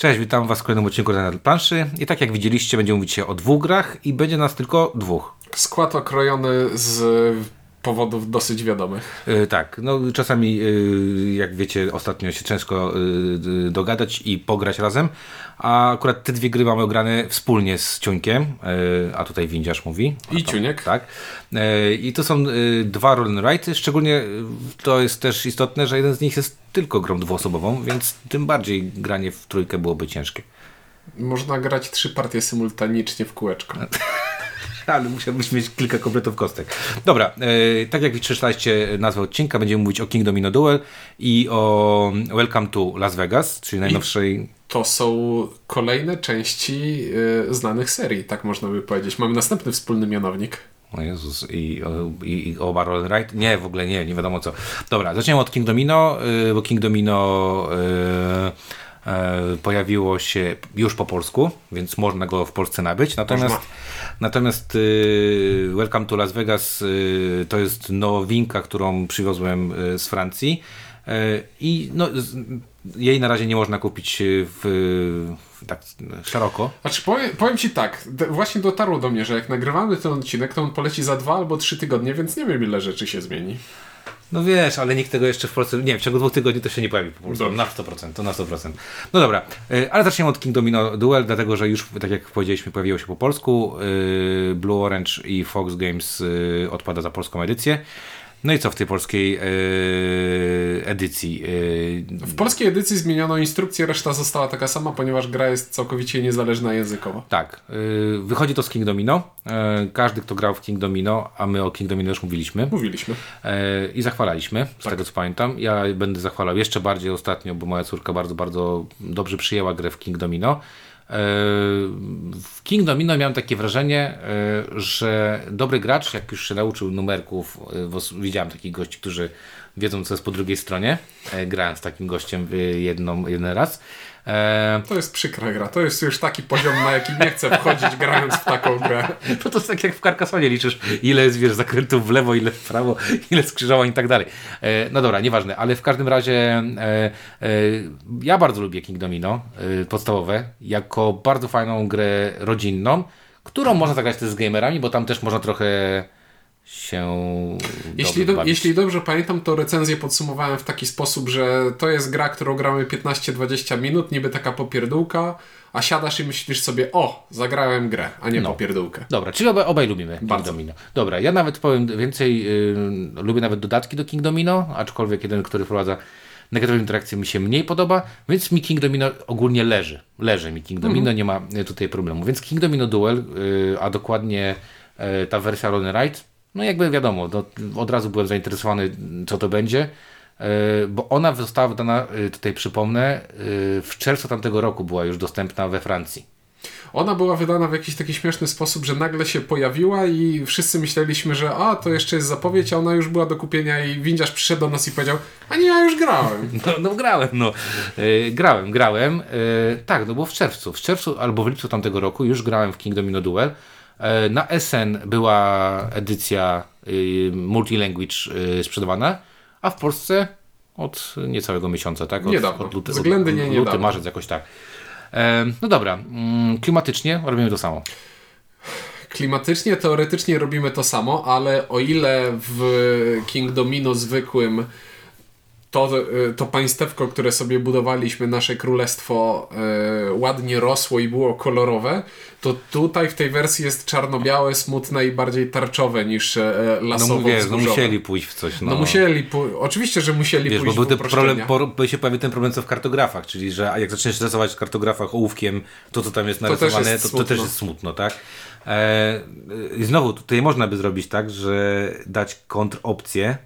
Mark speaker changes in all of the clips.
Speaker 1: Cześć, witam Was w kolejnym odcinku na planszy. I tak jak widzieliście, będziemy mówić się o dwóch grach i będzie nas tylko dwóch.
Speaker 2: Skład okrojony z powodów dosyć wiadomych.
Speaker 1: Yy, tak, no czasami yy, jak wiecie, ostatnio się ciężko yy, dogadać i pograć razem, a akurat te dwie gry mamy ograne wspólnie z Ciuńkiem, a tutaj Windziarz mówi.
Speaker 2: I Ciuniek.
Speaker 1: Tak. I to są dwa roll and szczególnie to jest też istotne, że jeden z nich jest tylko grą dwuosobową, więc tym bardziej granie w trójkę byłoby ciężkie.
Speaker 2: Można grać trzy partie symultanicznie w kółeczko.
Speaker 1: ale musiałbyś mieć kilka kompletów kostek. Dobra, e, tak jak przeczytaliście nazwę odcinka, będziemy mówić o King Domino Duel i o Welcome to Las Vegas, czyli najnowszej... I
Speaker 2: to są kolejne części e, znanych serii, tak można by powiedzieć. Mamy następny wspólny mianownik.
Speaker 1: O Jezus, i, i, i oba Roll Right? Nie, w ogóle nie, nie wiadomo co. Dobra, zaczniemy od King Domino, e, bo King Domino pojawiło się już po polsku, więc można go w Polsce nabyć. Natomiast, natomiast y, Welcome to Las Vegas y, to jest nowinka, którą przywiozłem y, z Francji. I no, jej na razie nie można kupić w, w tak szeroko.
Speaker 2: Znaczy, powiem, powiem Ci tak, właśnie dotarło do mnie, że jak nagrywamy ten odcinek, to on poleci za dwa albo trzy tygodnie, więc nie wiem ile rzeczy się zmieni.
Speaker 1: No wiesz, ale nikt tego jeszcze w Polsce, nie w ciągu dwóch tygodni to się nie pojawi po Polsce. Na 100%, to na 100%. No dobra, y, ale zaczniemy od King Domino Duel, dlatego że już, tak jak powiedzieliśmy, pojawiło się po polsku. Y, Blue Orange i Fox Games y, odpada za polską edycję. No i co w tej polskiej yy, edycji?
Speaker 2: Yy... W polskiej edycji zmieniono instrukcję, reszta została taka sama, ponieważ gra jest całkowicie niezależna językowo.
Speaker 1: Tak. Yy, wychodzi to z King Domino. każdy, kto grał w King Domino, a my o King Domino już mówiliśmy.
Speaker 2: Mówiliśmy.
Speaker 1: I zachwalaliśmy, z tak. tego co pamiętam. Ja będę zachwalał jeszcze bardziej ostatnio, bo moja córka bardzo, bardzo dobrze przyjęła grę w King Domino. W King Domino miałem takie wrażenie, e, że dobry gracz, jak już się nauczył numerków, e, widziałem takich gości, którzy wiedzą co jest po drugiej stronie, e, grałem z takim gościem jedną, jeden raz,
Speaker 2: E... To jest przykra gra. To jest już taki poziom, na jaki nie chcę wchodzić grając w taką grę.
Speaker 1: To, to jest tak jak w Carcassonie liczysz, ile jest wiesz, zakrętów w lewo, ile w prawo, ile skrzyżowań i tak dalej. E, no dobra, nieważne, ale w każdym razie e, e ja bardzo lubię King Domino e, podstawowe, jako bardzo fajną grę rodzinną, którą można zagrać też z gamerami, bo tam też można trochę się.
Speaker 2: Jeśli, do, jeśli dobrze pamiętam, to recenzję podsumowałem w taki sposób, że to jest gra, którą gramy 15-20 minut, niby taka popierdółka, a siadasz i myślisz sobie, o, zagrałem grę, a nie no. popierdółkę.
Speaker 1: Dobra, czyli obaj, obaj lubimy King Domino. Dobra, ja nawet powiem więcej, yy, lubię nawet dodatki do King Domino, aczkolwiek jeden, który wprowadza negatywną interakcję mi się mniej podoba, więc mi King Domino ogólnie leży. Leży mi King Domino, mhm. nie ma tutaj problemu. Więc King Domino Duel, yy, a dokładnie yy, ta wersja Roll Ride, no jakby wiadomo, no, od razu byłem zainteresowany, co to będzie, e, bo ona została wydana, e, tutaj przypomnę, e, w czerwcu tamtego roku była już dostępna we Francji.
Speaker 2: Ona była wydana w jakiś taki śmieszny sposób, że nagle się pojawiła i wszyscy myśleliśmy, że a, to jeszcze jest zapowiedź, a ona już była do kupienia i windziarz przyszedł do nas i powiedział, a nie, ja już grałem.
Speaker 1: No, no grałem, no. Grałem, grałem. Tak, no bo w czerwcu, w czerwcu albo w lipcu tamtego roku już grałem w King Domino Duel. E, na SN była edycja y, multilanguage y, sprzedawana, a w Polsce od niecałego miesiąca, tak? Od,
Speaker 2: niedawno. Od luty, Względnie
Speaker 1: od, luty, marzec, jakoś tak. E, no dobra, mm, klimatycznie robimy to samo.
Speaker 2: Klimatycznie, teoretycznie robimy to samo, ale o ile w King Domino zwykłym to, y, to państewko, które sobie budowaliśmy, nasze królestwo, yy, ładnie rosło i było kolorowe, to tutaj w tej wersji jest czarno-białe, smutne i bardziej tarczowe niż e, lasowo no, mówię,
Speaker 1: no musieli pójść w coś.
Speaker 2: No, no musieli, oczywiście, że musieli Wiesz, pójść bo był
Speaker 1: ten problem, po, się pojawił ten problem co w kartografach, czyli że jak zaczniesz rysować w kartografach ołówkiem to, co tam jest narysowane, to też jest, to, to też jest smutno, tak? E, I znowu, tutaj można by zrobić tak, że dać kontropcję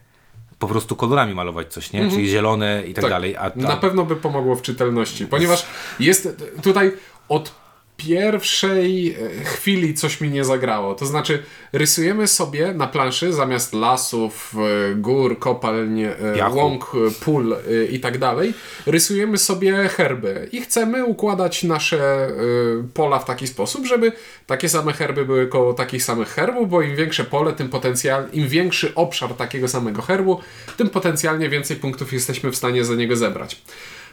Speaker 1: po prostu kolorami malować coś, nie? Mhm. Czyli zielone i tak, tak. dalej. A,
Speaker 2: Na pewno by pomogło w czytelności, ponieważ jest tutaj od pierwszej e, chwili coś mi nie zagrało. To znaczy, rysujemy sobie na planszy zamiast lasów, e, gór, kopalń, e, Piachu. łąk, pól i tak dalej, rysujemy sobie herby i chcemy układać nasze pola w taki sposób, żeby takie same herby były koło takich samych herbów, bo im większe pole, tym potencjal, im większy obszar takiego samego herbu, tym potencjalnie więcej punktów jesteśmy w stanie za niego zebrać.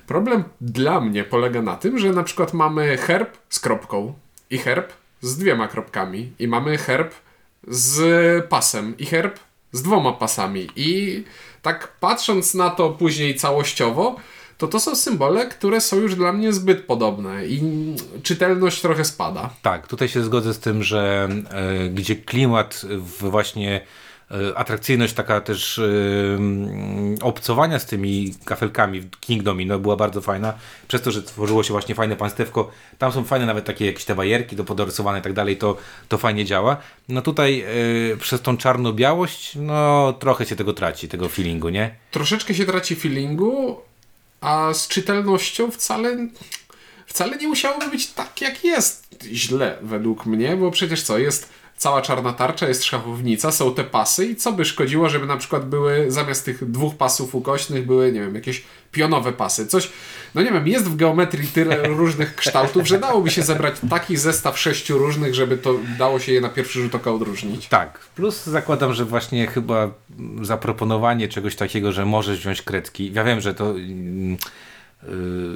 Speaker 2: Problem dla mnie polega na tym, że na przykład mamy herb z kropką i herb z dwiema kropkami i mamy herb z pasem i herb z dwoma pasami i tak patrząc na to później całościowo, to to są symbole, które są już dla mnie zbyt podobne i czytelność trochę spada.
Speaker 1: Tak, tutaj się zgodzę z tym, że e, gdzie klimat w właśnie atrakcyjność taka też e, mm, obcowania z tymi kafelkami w King Domino była bardzo fajna. Przez to, że tworzyło się właśnie fajne państewko, tam są fajne nawet takie jakieś te bajerki do podorysowane i tak dalej, to, to fajnie działa. No tutaj e, przez tą czarno-białość, no trochę się tego traci, tego feelingu, nie?
Speaker 2: Troszeczkę się traci feelingu, a z czytelnością wcale, wcale nie musiałoby być tak, jak jest źle według mnie, bo przecież co, jest cała czarna tarcza, jest szachownica, są te pasy i co by szkodziło, żeby na przykład były zamiast tych dwóch pasów ukośnych były, nie wiem, jakieś pionowe pasy, coś, no nie wiem, jest w geometrii tyle różnych kształtów, że dałoby się zebrać taki zestaw sześciu różnych, żeby to dało się je na pierwszy rzut oka odróżnić.
Speaker 1: Tak, plus zakładam, że właśnie chyba zaproponowanie czegoś takiego, że możesz wziąć kredki. Ja wiem, że to mm,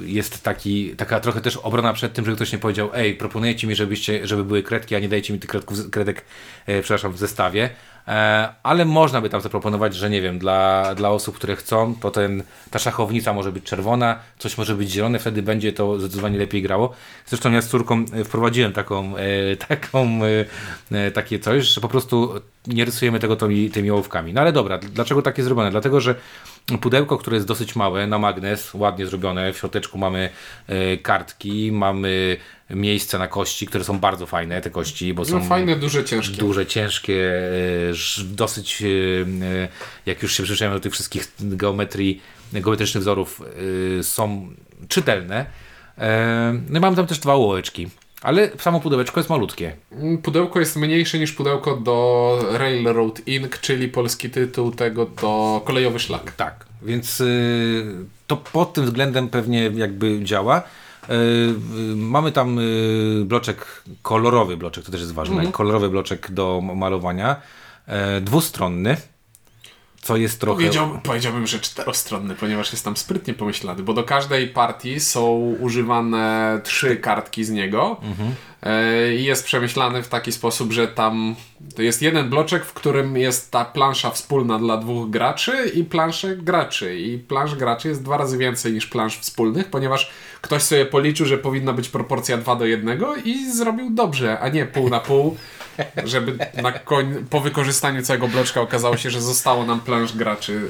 Speaker 1: jest taki, taka trochę też obrona przed tym, że ktoś nie powiedział, ej, proponujecie mi, żebyście, żeby były kredki, a nie dajcie mi tych kredków, kredek, e, przepraszam, w zestawie. E, ale można by tam zaproponować, że nie wiem, dla, dla osób, które chcą, to ten, ta szachownica może być czerwona, coś może być zielone, wtedy będzie to zdecydowanie lepiej grało. Zresztą ja z córką e, wprowadziłem taką, e, taką e, e, takie coś, że po prostu nie rysujemy tego tymi, tymi ołówkami. No ale dobra, dlaczego takie zrobione? Dlatego, że pudełko, które jest dosyć małe, na magnes, ładnie zrobione, w środeczku mamy e, kartki, mamy miejsca na kości, które są bardzo fajne, te kości, bo są
Speaker 2: No fajne, duże, ciężkie.
Speaker 1: duże, ciężkie, e, dosyć, e, jak już się przyzwyczaiłem do tych wszystkich geometrii, geometrycznych wzorów, są czytelne. No i mam tam też dwa ołóweczki, ale samo pudełeczko jest malutkie.
Speaker 2: Mm, Pudełko jest mniejsze niż pudełko do Railroad Ink, czyli polski tytuł tego to kolejowy szlak.
Speaker 1: Tak, więc y, to pod tym względem pewnie jakby działa. Y, y, mamy tam y, bloczek, kolorowy bloczek, to też jest ważne, kolorowy bloczek do malowania, e, dwustronny, co jest trochę...
Speaker 2: Powiedziałbym, powiedziałbym, że czterostronny, ponieważ jest tam sprytnie pomyślany, bo do każdej partii są używane trzy kartki z niego E, i jest przemyślany w taki sposób, że tam to jest jeden bloczek, w którym jest ta plansza wspólna dla dwóch graczy i plansze graczy. I plansz graczy jest dwa razy więcej niż plansz wspólnych, ponieważ ktoś sobie policzył, że powinna być proporcja 2 do 1 i zrobił dobrze, a nie pół na pół. Żeby na koń, po wykorzystaniu całego bloczka okazało się, że zostało nam plansz graczy,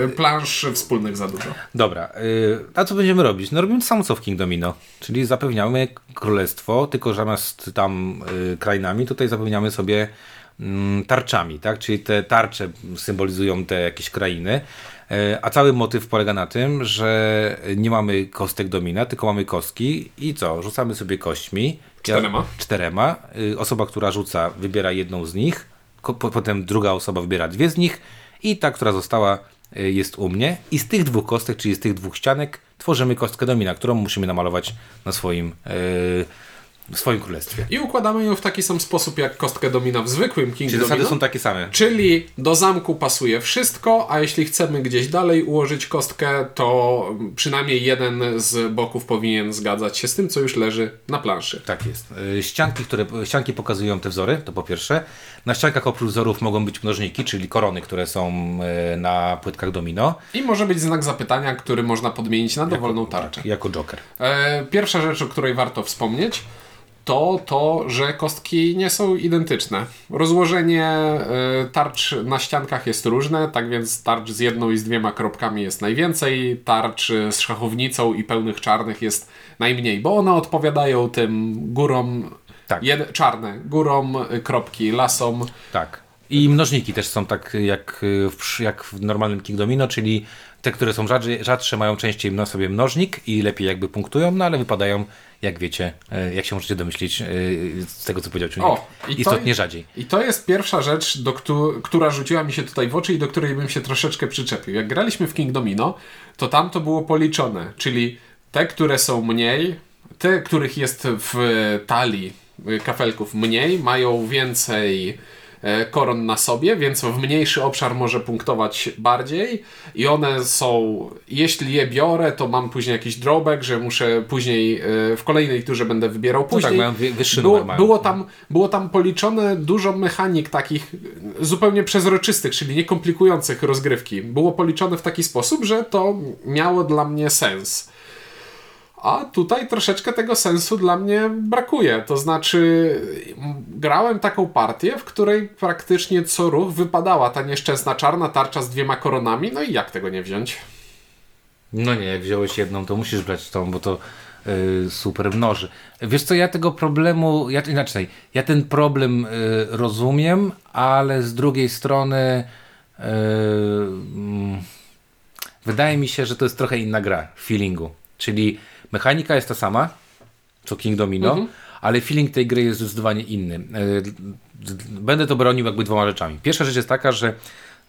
Speaker 2: yy, plansz wspólnych za dużo.
Speaker 1: Dobra, y, a co będziemy robić? No robimy to samo co w King Domino, czyli zapewniamy królestwo, tylko zamiast tam y, krainami, tutaj zapewniamy sobie mm, tarczami, tak? Czyli te tarcze symbolizują te jakieś krainy, y, a cały motyw polega na tym, że nie mamy kostek domina, tylko mamy kostki i co? Rzucamy sobie kośćmi.
Speaker 2: Czterema.
Speaker 1: czterema. Y, Osoba, która rzuca, wybiera jedną z nich, potem druga osoba wybiera dwie z nich i ta, która została, y, jest u mnie. I z tych dwóch kostek, czyli z tych dwóch ścianek, tworzymy kostkę domina, którą musimy namalować na swoim, y, w swoim królestwie.
Speaker 2: I układamy ją w taki sam sposób jak kostkę domina w zwykłym King
Speaker 1: Czyli zasady są takie same.
Speaker 2: Czyli do zamku pasuje wszystko, a jeśli chcemy gdzieś dalej ułożyć kostkę, to przynajmniej jeden z boków powinien zgadzać się z tym, co już leży na planszy.
Speaker 1: Tak jest. Y, Ścianki, które, ścianki pokazują te wzory, to po pierwsze. Na ściankach oprócz wzorów mogą być mnożniki, czyli korony, które są y, na płytkach domino,
Speaker 2: I może być znak zapytania, który można podmienić na dowolną tarczę.
Speaker 1: jako joker.
Speaker 2: E, Pierwsza rzecz, o której warto wspomnieć, to to, że kostki nie są identyczne. Rozłożenie e, tarcz na ściankach jest różne, tak więc tarcz z jedną i z dwiema kropkami jest najwięcej, tarcz z szachownicą i pełnych czarnych jest najmniej, bo one odpowiadają tym górom
Speaker 1: Tak.
Speaker 2: jed, czarne, górom kropki, lasom.
Speaker 1: Tak. I mnożniki też są tak jak w, jak w normalnym King Domino, czyli te, które są rzadsze, rzadsze mają częściej na sobie mnożnik i lepiej jakby punktują, no ale wypadają, jak wiecie, e, jak się możecie domyślić e, z tego, co powiedział Czujnik,
Speaker 2: O, i to-
Speaker 1: istotnie rzadziej.
Speaker 2: I to jest pierwsza rzecz, do któ- która rzuciła mi się tutaj w oczy i do której bym się troszeczkę przyczepił. Jak graliśmy w King Domino, to tam to było policzone, czyli te, które są mniej, te, których jest w talii kafelków mniej, mają więcej koron na sobie, więc w mniejszy obszar może punktować bardziej i one są, jeśli je biorę, to mam później jakiś drawback, że muszę później e, w kolejnej turze będę wybierał później.
Speaker 1: tak, mają wy- wyższy
Speaker 2: było,
Speaker 1: mają.
Speaker 2: było, tam, było tam policzone dużo mechanik takich zupełnie przezroczystych, czyli nie komplikujących rozgrywki. Było policzone w taki sposób, że to miało dla mnie sens. A tutaj troszeczkę tego sensu dla mnie brakuje. To znaczy, grałem taką partię, w której praktycznie co ruch wypadała ta nieszczęsna czarna tarcza z dwiema koronami. No i jak tego nie wziąć?
Speaker 1: No nie, jak wziąłeś jedną, to musisz brać tą, bo to y, super mnoży. Wiesz co, ja tego problemu, ja, inaczej, ja ten problem y, rozumiem, ale z drugiej strony y, mm, wydaje mi się, że to jest trochę inna gra w feelingu. Czyli mechanika jest ta sama, co King Domino, ale feeling tej gry jest zdecydowanie inny. Y, Będę to bronił jakby dwoma rzeczami. Pierwsza rzecz jest taka, że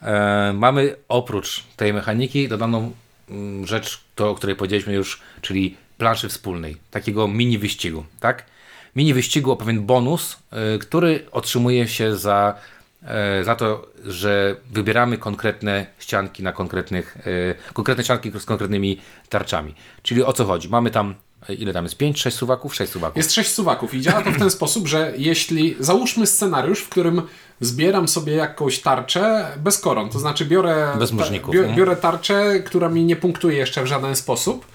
Speaker 1: e, mamy oprócz tej mechaniki dodaną mm, rzecz, to, o której powiedzieliśmy już, czyli planszy wspólnej, takiego mini wyścigu, tak? Mini wyścigu o pewien bonus, y, który otrzymuje się za, e, za to, że wybieramy konkretne ścianki na konkretnych, e, konkretne ścianki z konkretnymi tarczami. Czyli o co chodzi? Mamy tam, e, ile tam jest? 5, 6 suwaków? 6 suwaków.
Speaker 2: Jest sześć suwaków i działa to w ten sposób, że jeśli załóżmy scenariusz, w którym zbieram sobie jakąś tarczę bez koron, to znaczy biorę,
Speaker 1: Bez nie?
Speaker 2: biorę tarczę, która mi nie punktuje jeszcze w żaden sposób.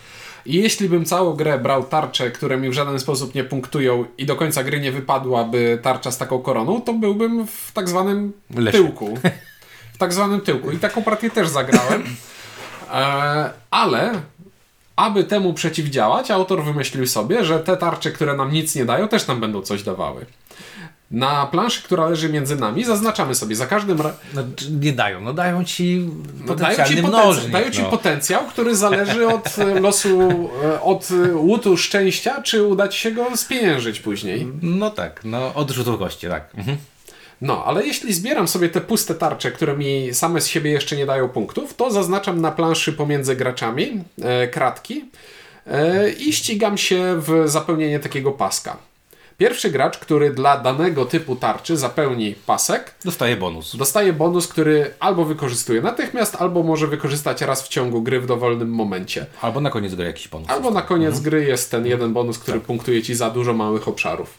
Speaker 2: I jeśli bym całą grę brał tarcze, które mi w żaden sposób nie punktują i do końca gry nie wypadłaby tarcza z taką koroną, to byłbym w tak zwanym
Speaker 1: Lesie.
Speaker 2: tyłku. W tak zwanym tyłku. I taką partię też zagrałem. E, ale aby temu przeciwdziałać, autor wymyślił sobie, że te tarcze, które nam nic nie dają, też nam będą coś dawały. Na planszy, która leży między nami, zaznaczamy sobie za każdym razem.
Speaker 1: No, nie dają, no dają ci
Speaker 2: No, dają ci,
Speaker 1: potencjalny
Speaker 2: potencjał,
Speaker 1: mnożnik.
Speaker 2: dają ci
Speaker 1: no.
Speaker 2: potencjał, który zależy od e, losu, e, od e, łutu szczęścia, czy uda ci się go spieniężyć później.
Speaker 1: no tak, no od rzutów kości, tak. Mhm.
Speaker 2: No, ale jeśli zbieram sobie te puste tarcze, które mi same z siebie jeszcze nie dają punktów, to zaznaczam na planszy pomiędzy graczami e, kratki e, i ścigam się w zapełnienie takiego paska. Pierwszy gracz, który dla danego typu tarczy zapełni pasek,
Speaker 1: Dostaje bonus.
Speaker 2: dostaje bonus, który albo wykorzystuje natychmiast, albo może wykorzystać raz w ciągu gry w dowolnym momencie.
Speaker 1: Albo na koniec gry jakiś bonus.
Speaker 2: Albo na koniec gry jest ten jeden bonus, który punktuje ci za dużo małych obszarów.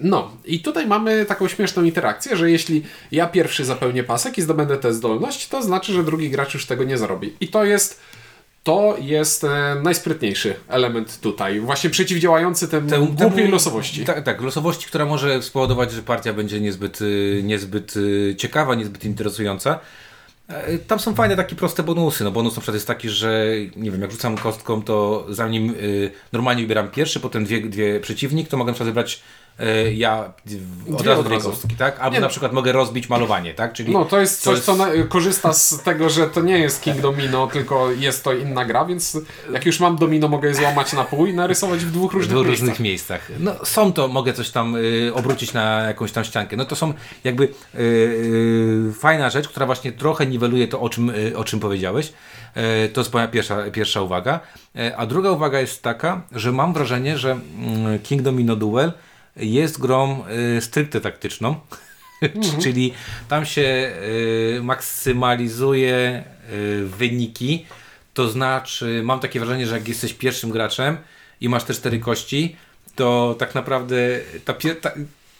Speaker 2: No, i tutaj mamy taką śmieszną interakcję, że jeśli ja pierwszy zapełnię pasek i zdobędę tę zdolność, to znaczy, że drugi gracz już tego nie zrobi. I to jest to jest e, najsprytniejszy element tutaj, właśnie przeciwdziałający temu,
Speaker 1: Temu-
Speaker 2: głupiej losowości.
Speaker 1: Tak, tak, losowości, która może spowodować, że partia będzie niezbyt, y, niezbyt y, ciekawa, niezbyt interesująca. E, Tam są fajne takie proste bonusy. No bonus na przykład jest taki, że nie wiem, jak rzucam kostką, to zanim y, normalnie wybieram pierwszy, potem dwie, dwie przeciwnik, to mogę na przykład wybrać ja w- od razu dwie kostki, tak? Albo
Speaker 2: Nie,
Speaker 1: na przykład mogę rozbić malowanie, tak? Czyli
Speaker 2: No to jest coś,
Speaker 1: jest-
Speaker 2: co na, korzysta z tego, że to nie jest King Domino, tylko jest to inna gra, więc jak już mam domino, mogę je złamać na pół i narysować w dwóch
Speaker 1: w
Speaker 2: różnych
Speaker 1: dwóch
Speaker 2: miejscach.
Speaker 1: różnych miejscach. No są to, mogę coś tam y, obrócić na jakąś tam ściankę. No to są jakby y, y, fajna rzecz, która właśnie trochę niweluje to, o czym, y, o czym powiedziałeś. Y, to jest moja pierwsza, pierwsza uwaga. Y, a druga uwaga jest taka, że mam wrażenie, że mm, King Domino Duel jest grą y, stricte taktyczną. Czyli tam się y, maksymalizuje y, wyniki. To znaczy, mam takie wrażenie, że jak jesteś pierwszym graczem i masz te cztery kości, to tak naprawdę ta, ta,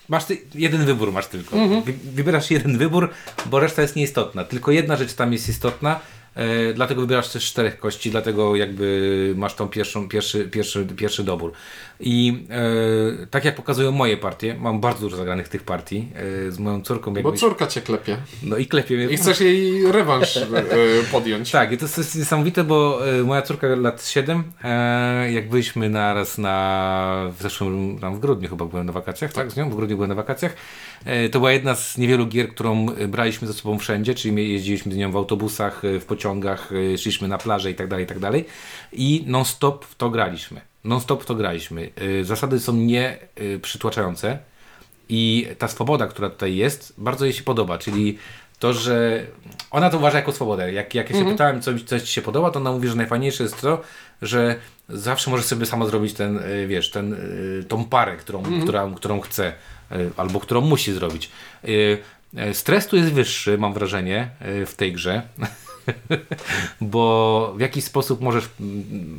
Speaker 1: masz ty, jeden wybór masz tylko. Wy, wybierasz jeden wybór, bo reszta jest nieistotna. Tylko jedna rzecz tam jest istotna, e, dlatego wybierasz też czterech kości, dlatego jakby masz tą pierwszą, pierwszy, pierwszy, pierwszy dobór. I e, tak jak pokazują moje partie, mam bardzo dużo zagranych tych partii e, z moją córką.
Speaker 2: Bo córka cię klepie.
Speaker 1: no i klepie mnie.
Speaker 2: I chcesz jej rewanż e, podjąć.
Speaker 1: Tak, i to jest niesamowite, bo e, moja córka lat 7, e, jak byliśmy naraz na, w zeszłym, tam w grudniu chyba byłem na wakacjach, tak, z nią, w grudniu byłem na wakacjach, e, to była jedna z niewielu gier, którą braliśmy ze sobą wszędzie, czyli my jeździliśmy z nią w autobusach, w pociągach, szliśmy na plażę i tak dalej, i tak dalej i non-stop w to graliśmy. Non-stop to graliśmy. E, Zasady są nie e, przytłaczające, i ta swoboda, która tutaj jest, bardzo jej się podoba, czyli to, że ona to uważa jako swobodę. Jak, jak ja się pytałem, co, mi- co ci się podoba, to ona mówi, że najfajniejsze jest to, że zawsze możesz sobie sama zrobić ten, y, wiesz, ten, y, tą parę, którą, która, którą chce, y, albo którą musi zrobić. Y, y, Stres tu jest wyższy, mam wrażenie, y, w tej grze. bo w jakiś sposób możesz,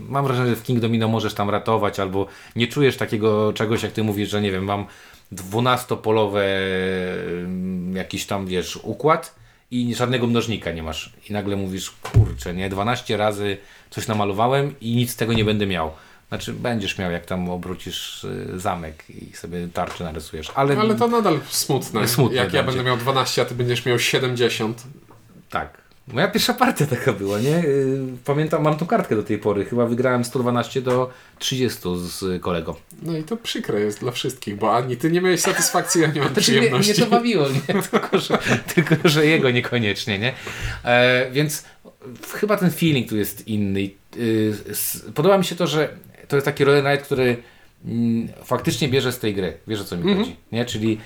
Speaker 1: mam wrażenie, że w King Domino możesz tam ratować, albo nie czujesz takiego czegoś, jak ty mówisz, że nie wiem, mam dwunastopolowe mm, jakiś tam, wiesz, układ i żadnego mnożnika nie masz. I nagle mówisz, kurczę, nie, 12 razy coś namalowałem i nic z tego nie będę miał. Znaczy, będziesz miał, jak tam obrócisz y, zamek i sobie tarczę narysujesz. Ale,
Speaker 2: Ale to nadal smutne.
Speaker 1: Smutne
Speaker 2: Jak ja
Speaker 1: będzie.
Speaker 2: będę miał 12, a ty będziesz miał 70.
Speaker 1: tak. Moja pierwsza partia taka była, nie? Y, Pamiętam, mam tą kartkę do tej pory. Chyba wygrałem 112 do 30 z kolegą.
Speaker 2: No i to przykre jest dla wszystkich, bo ani ty nie miałeś satysfakcji, ani on
Speaker 1: Znaczy,
Speaker 2: przyjemności.
Speaker 1: mnie to bawiło, nie? Tylko, że, tylko, że jego niekoniecznie, nie? E, więc chyba ten feeling tu jest inny. S- podoba mi się to, że to jest taki roguelite, który mm, faktycznie bierze z tej gry. Wiesz o co mi chodzi, nie? Czyli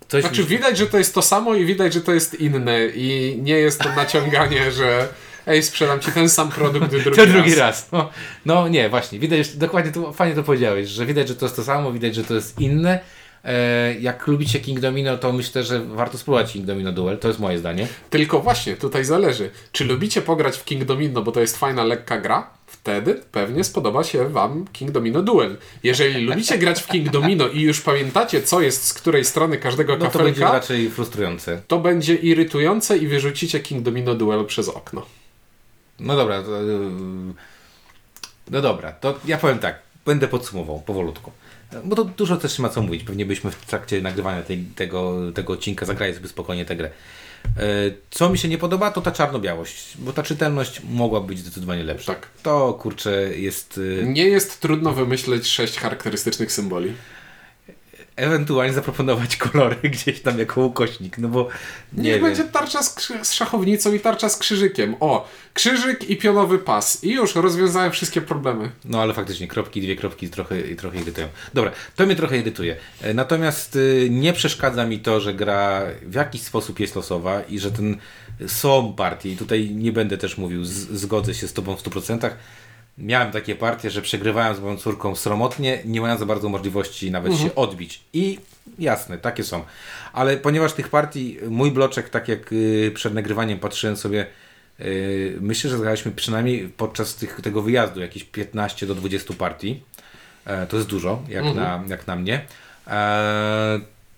Speaker 1: ktoś...
Speaker 2: Znaczy widać, że to jest to samo i widać, że to jest inne i nie jest to naciąganie, że ej, sprzedam ci ten sam produkt drugi,
Speaker 1: to drugi
Speaker 2: raz.
Speaker 1: raz. No, no nie, właśnie. Widać, dokładnie to, fajnie to powiedziałeś, że widać, że to jest to samo, widać, że to jest inne. E, jak lubicie King Domino, to myślę, że warto spróbować King Domino Duel. To jest moje zdanie.
Speaker 2: Tylko właśnie, tutaj zależy. Czy lubicie pograć w King Domino, bo to jest fajna, lekka gra? Wtedy pewnie spodoba się Wam King Domino Duel. Jeżeli lubicie grać w King Domino i już pamiętacie, co jest z której strony każdego
Speaker 1: No to będzie
Speaker 2: kafelka,
Speaker 1: raczej frustrujące.
Speaker 2: to będzie irytujące i wyrzucicie King Domino Duel przez okno.
Speaker 1: No dobra, to, yy, no dobra, to ja powiem tak, będę podsumował powolutku. Bo to dużo też nie ma co mówić. Pewnie byśmy w trakcie nagrywania tej, tego, tego odcinka zagrali sobie spokojnie tę grę. E, Co mi się nie podoba, to ta czarno-białość, bo ta czytelność mogła być zdecydowanie lepsza.
Speaker 2: Tak.
Speaker 1: To kurczę jest. y,
Speaker 2: Nie jest trudno wymyśleć sześć charakterystycznych symboli.
Speaker 1: Ewentualnie zaproponować kolory gdzieś tam jako ukośnik, no bo nie
Speaker 2: Niech
Speaker 1: wiem.
Speaker 2: będzie tarcza z, z szachownicą i tarcza z krzyżykiem. O, krzyżyk i pionowy pas. I już rozwiązałem wszystkie problemy.
Speaker 1: No ale faktycznie kropki, dwie kropki trochę, trochę irytują. Dobra, to mnie trochę irytuje. E, Natomiast y, nie przeszkadza mi to, że gra w jakiś sposób jest losowa i że ten są partie, i tutaj nie będę też mówił, z, zgodzę się z Tobą w 100%. Miałem takie partie, że przegrywałem z moją córką sromotnie, nie mając za bardzo możliwości nawet się odbić. I jasne, takie są. Ale ponieważ tych partii, mój bloczek, tak jak y, przed nagrywaniem patrzyłem sobie, y, myślę, że zagraliśmy przynajmniej podczas tych, tego wyjazdu jakieś 15 do 20 partii. E, to jest dużo, jak, na, jak na mnie.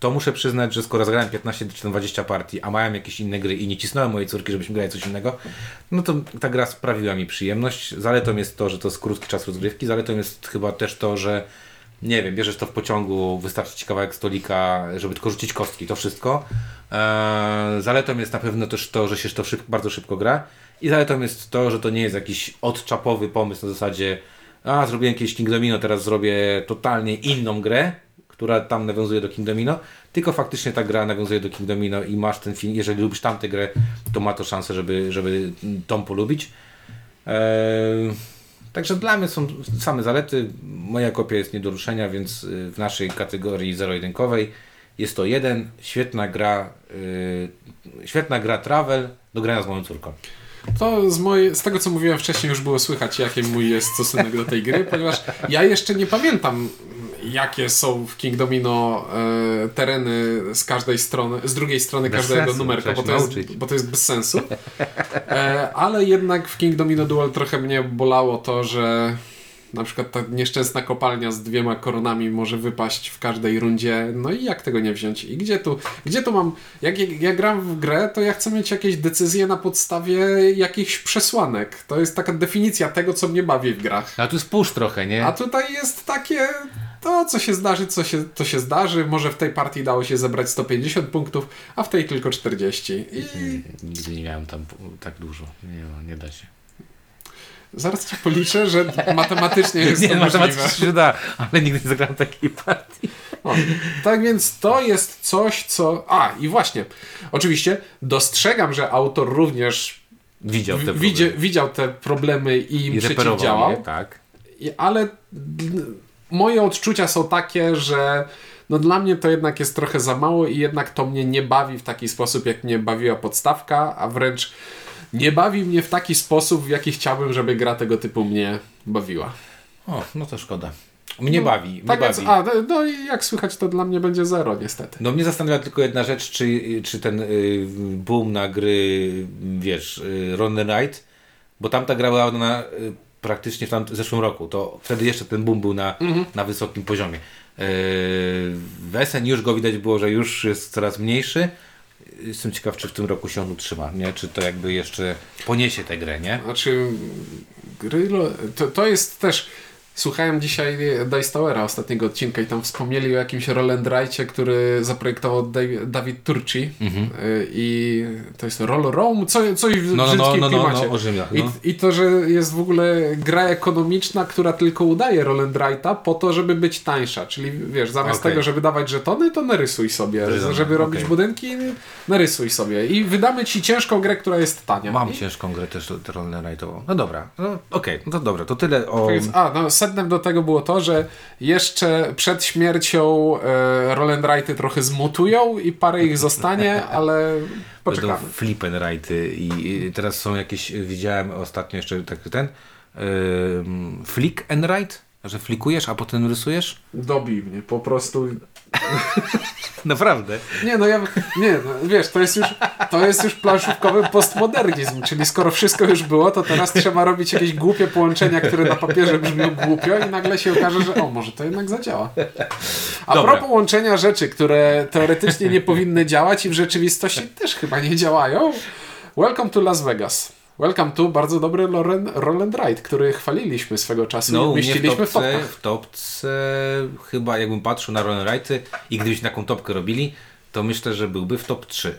Speaker 1: To muszę przyznać, że skoro zagrałem 15 czy 20 partii, a miałem jakieś inne gry i nie cisnąłem mojej córki, żebyśmy grali coś innego, no to ta gra sprawiła mi przyjemność. Zaletą jest to, że to jest krótki czas rozgrywki. Zaletą jest chyba też to, że nie wiem, bierzesz to w pociągu, wystarczy ci kawałek stolika, żeby tylko rzucić kostki, to wszystko. Eee, zaletą jest na pewno też to, że się to szyb, bardzo szybko gra. I zaletą jest to, że to nie jest jakiś odczapowy pomysł na zasadzie a, zrobiłem jakieś King Domino, teraz zrobię totalnie inną grę, która tam nawiązuje do King Domino, tylko faktycznie ta gra nawiązuje do King Domino i masz ten film, jeżeli lubisz tamtę grę, to ma to szansę, żeby, żeby tą polubić. Eee, Także dla mnie są same zalety. Moja kopia jest nie do ruszenia, więc y, w naszej kategorii zero-jedynkowej jest to jeden. Świetna gra, yy, świetna gra travel do grania z moją córką.
Speaker 2: To z, moje, z tego, co mówiłem wcześniej, już było słychać, jaki mój jest stosunek do tej gry, ponieważ ja jeszcze nie pamiętam, jakie są w King Domino e, tereny z każdej strony, z drugiej strony
Speaker 1: Bez
Speaker 2: każdego
Speaker 1: sensu,
Speaker 2: numerka, bo to, jest, bo to jest bez sensu. E, ale jednak w King Domino Duel trochę mnie bolało to, że na przykład ta nieszczęsna kopalnia z dwiema koronami może wypaść w każdej rundzie. No i jak tego nie wziąć? I gdzie tu, gdzie tu mam. Jak ja, ja gram w grę, to ja chcę mieć jakieś decyzje na podstawie jakichś przesłanek. To jest taka definicja tego, co mnie bawi w grach.
Speaker 1: A tu spójrz trochę, nie?
Speaker 2: A tutaj jest takie. To, co się zdarzy, co się, to się zdarzy. Może w tej partii dało się zebrać 150 punktów, a w tej tylko 40. I
Speaker 1: Nigdy nie miałem tam tak dużo. Nie, no, nie da się.
Speaker 2: zaraz ci policzę, że matematycznie jest to
Speaker 1: nie,
Speaker 2: możliwe.
Speaker 1: matematycznie się da, ale nigdy nie zagrałem takiej partii.
Speaker 2: O, tak więc to jest coś, co. A, i właśnie. Oczywiście dostrzegam, że autor również
Speaker 1: Widział te problemy.
Speaker 2: widział te problemy i
Speaker 1: I
Speaker 2: przeciwdziałał.
Speaker 1: je, tak.
Speaker 2: Ale moje odczucia są takie, że no dla mnie to jednak jest trochę za mało i jednak to mnie nie bawi w taki sposób, jak mnie bawiła podstawka, a wręcz nie bawi mnie w taki sposób, w jaki chciałbym, żeby gra tego typu mnie bawiła.
Speaker 1: O, no to szkoda. Mnie bawi. Mnie
Speaker 2: Tak
Speaker 1: bawi.
Speaker 2: więc, a, no i jak słychać, to dla mnie będzie zero niestety.
Speaker 1: No mnie zastanawia tylko jedna rzecz, czy, czy ten y, boom na gry, wiesz, y, and Ride, bo tamta gra była na, y, praktycznie w, tam, w zeszłym roku, to wtedy jeszcze ten boom był na, na wysokim poziomie. Y, w SN już go widać było, że już jest coraz mniejszy. Jestem ciekaw, czy w tym roku się on utrzyma, nie? Czy to jakby jeszcze poniesie tę grę, nie?
Speaker 2: Znaczy, gry, to, to jest też. Słuchałem dzisiaj Dice Towera ostatniego odcinka i tam wspomnieli o jakimś Roland Wrightie, który zaprojektował Dawid Turci Y, i to jest Roll Rome, co, coś w
Speaker 1: Mhm. No, no, no,
Speaker 2: brzydkim
Speaker 1: no, no,
Speaker 2: klimacie.
Speaker 1: no,
Speaker 2: I,
Speaker 1: no.
Speaker 2: I to, że jest w ogóle gra ekonomiczna, która tylko udaje Roland Wrighta po to, żeby być tańsza. Czyli wiesz, zamiast
Speaker 1: Okej.
Speaker 2: tego, żeby dawać żetony, to narysuj sobie. Żeby robić
Speaker 1: okej.
Speaker 2: budynki, narysuj sobie. I wydamy ci ciężką grę, która jest tania.
Speaker 1: Mam
Speaker 2: I,
Speaker 1: ciężką grę też Run and Ride'ową. No dobra, no okej, no to dobra, to tyle o...
Speaker 2: A, no, sednem do tego było to, że jeszcze przed śmiercią e, Roland Wrighty trochę zmutują i parę ich zostanie, ale
Speaker 1: Będą
Speaker 2: poczekamy.
Speaker 1: flip and righty i teraz są jakieś, widziałem ostatnio jeszcze tak ten ym, flick and write, że flikujesz, a potem rysujesz?
Speaker 2: Dobij mnie, po prostu.
Speaker 1: Naprawdę.
Speaker 2: Nie, no ja. Nie, no, wiesz, to jest już, to jest już planszówkowy postmodernizm, czyli skoro wszystko już było, to teraz trzeba robić jakieś głupie połączenia, które na papierze brzmią głupio i nagle się okaże, że o, może to jednak zadziała. A
Speaker 1: Dobra.
Speaker 2: propos łączenia rzeczy, które teoretycznie nie powinny działać i w rzeczywistości też chyba nie działają. Welcome to Las Vegas. Welcome to bardzo dobry Roland, Roland Wright, który chwaliliśmy swego czasu
Speaker 1: No,
Speaker 2: i umieściliśmy w
Speaker 1: topce, w topce chyba jakbym patrzył na Run Righty i gdybyśmy taką topkę robili, to myślę, że byłby w top 3.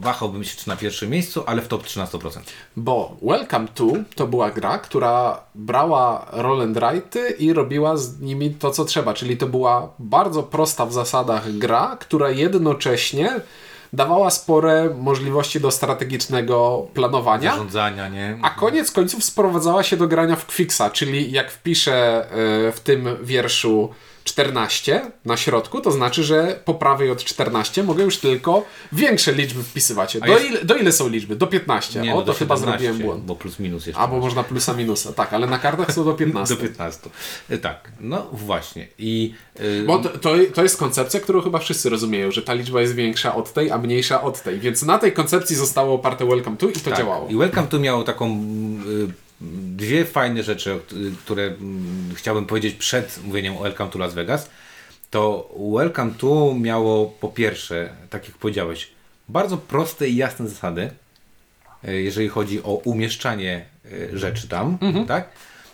Speaker 1: Wahałbym się czy na pierwszym miejscu, ale w top 3 na 100%.
Speaker 2: Bo Welcome to to była gra, która brała Roland Wrighty i robiła z nimi to, co trzeba. Czyli to była bardzo prosta w zasadach gra, która jednocześnie dawała spore możliwości do strategicznego planowania.
Speaker 1: Zarządzania, nie?
Speaker 2: A koniec końców sprowadzała się do grania w Quicksa, czyli jak wpiszę y, w tym wierszu 14 na środku, to znaczy, że po prawej od 14 mogę już tylko większe liczby wpisywać. Do,
Speaker 1: jest-
Speaker 2: ile, do ile są liczby? Do 15.
Speaker 1: Nie,
Speaker 2: o,
Speaker 1: no,
Speaker 2: to chyba
Speaker 1: 17,
Speaker 2: zrobiłem błąd.
Speaker 1: Bo plus minus jeszcze.
Speaker 2: Albo można plusa minusa. Tak, ale na kartach są do 15.
Speaker 1: Do 15. E, Tak, no właśnie. I y,
Speaker 2: Bo to, to, to jest koncepcja, którą chyba wszyscy rozumieją, że ta liczba jest większa od tej, a mniejsza od tej. Więc na tej koncepcji zostało oparte Welcome to i to
Speaker 1: tak.
Speaker 2: działało.
Speaker 1: I Welcome to miało taką y, dwie fajne rzeczy, które mm, chciałbym powiedzieć przed mówieniem o Welcome to Las Vegas. To Welcome to miało po pierwsze, tak jak powiedziałeś, bardzo proste i jasne zasady, e, jeżeli chodzi o umieszczanie e, rzeczy tam, tak?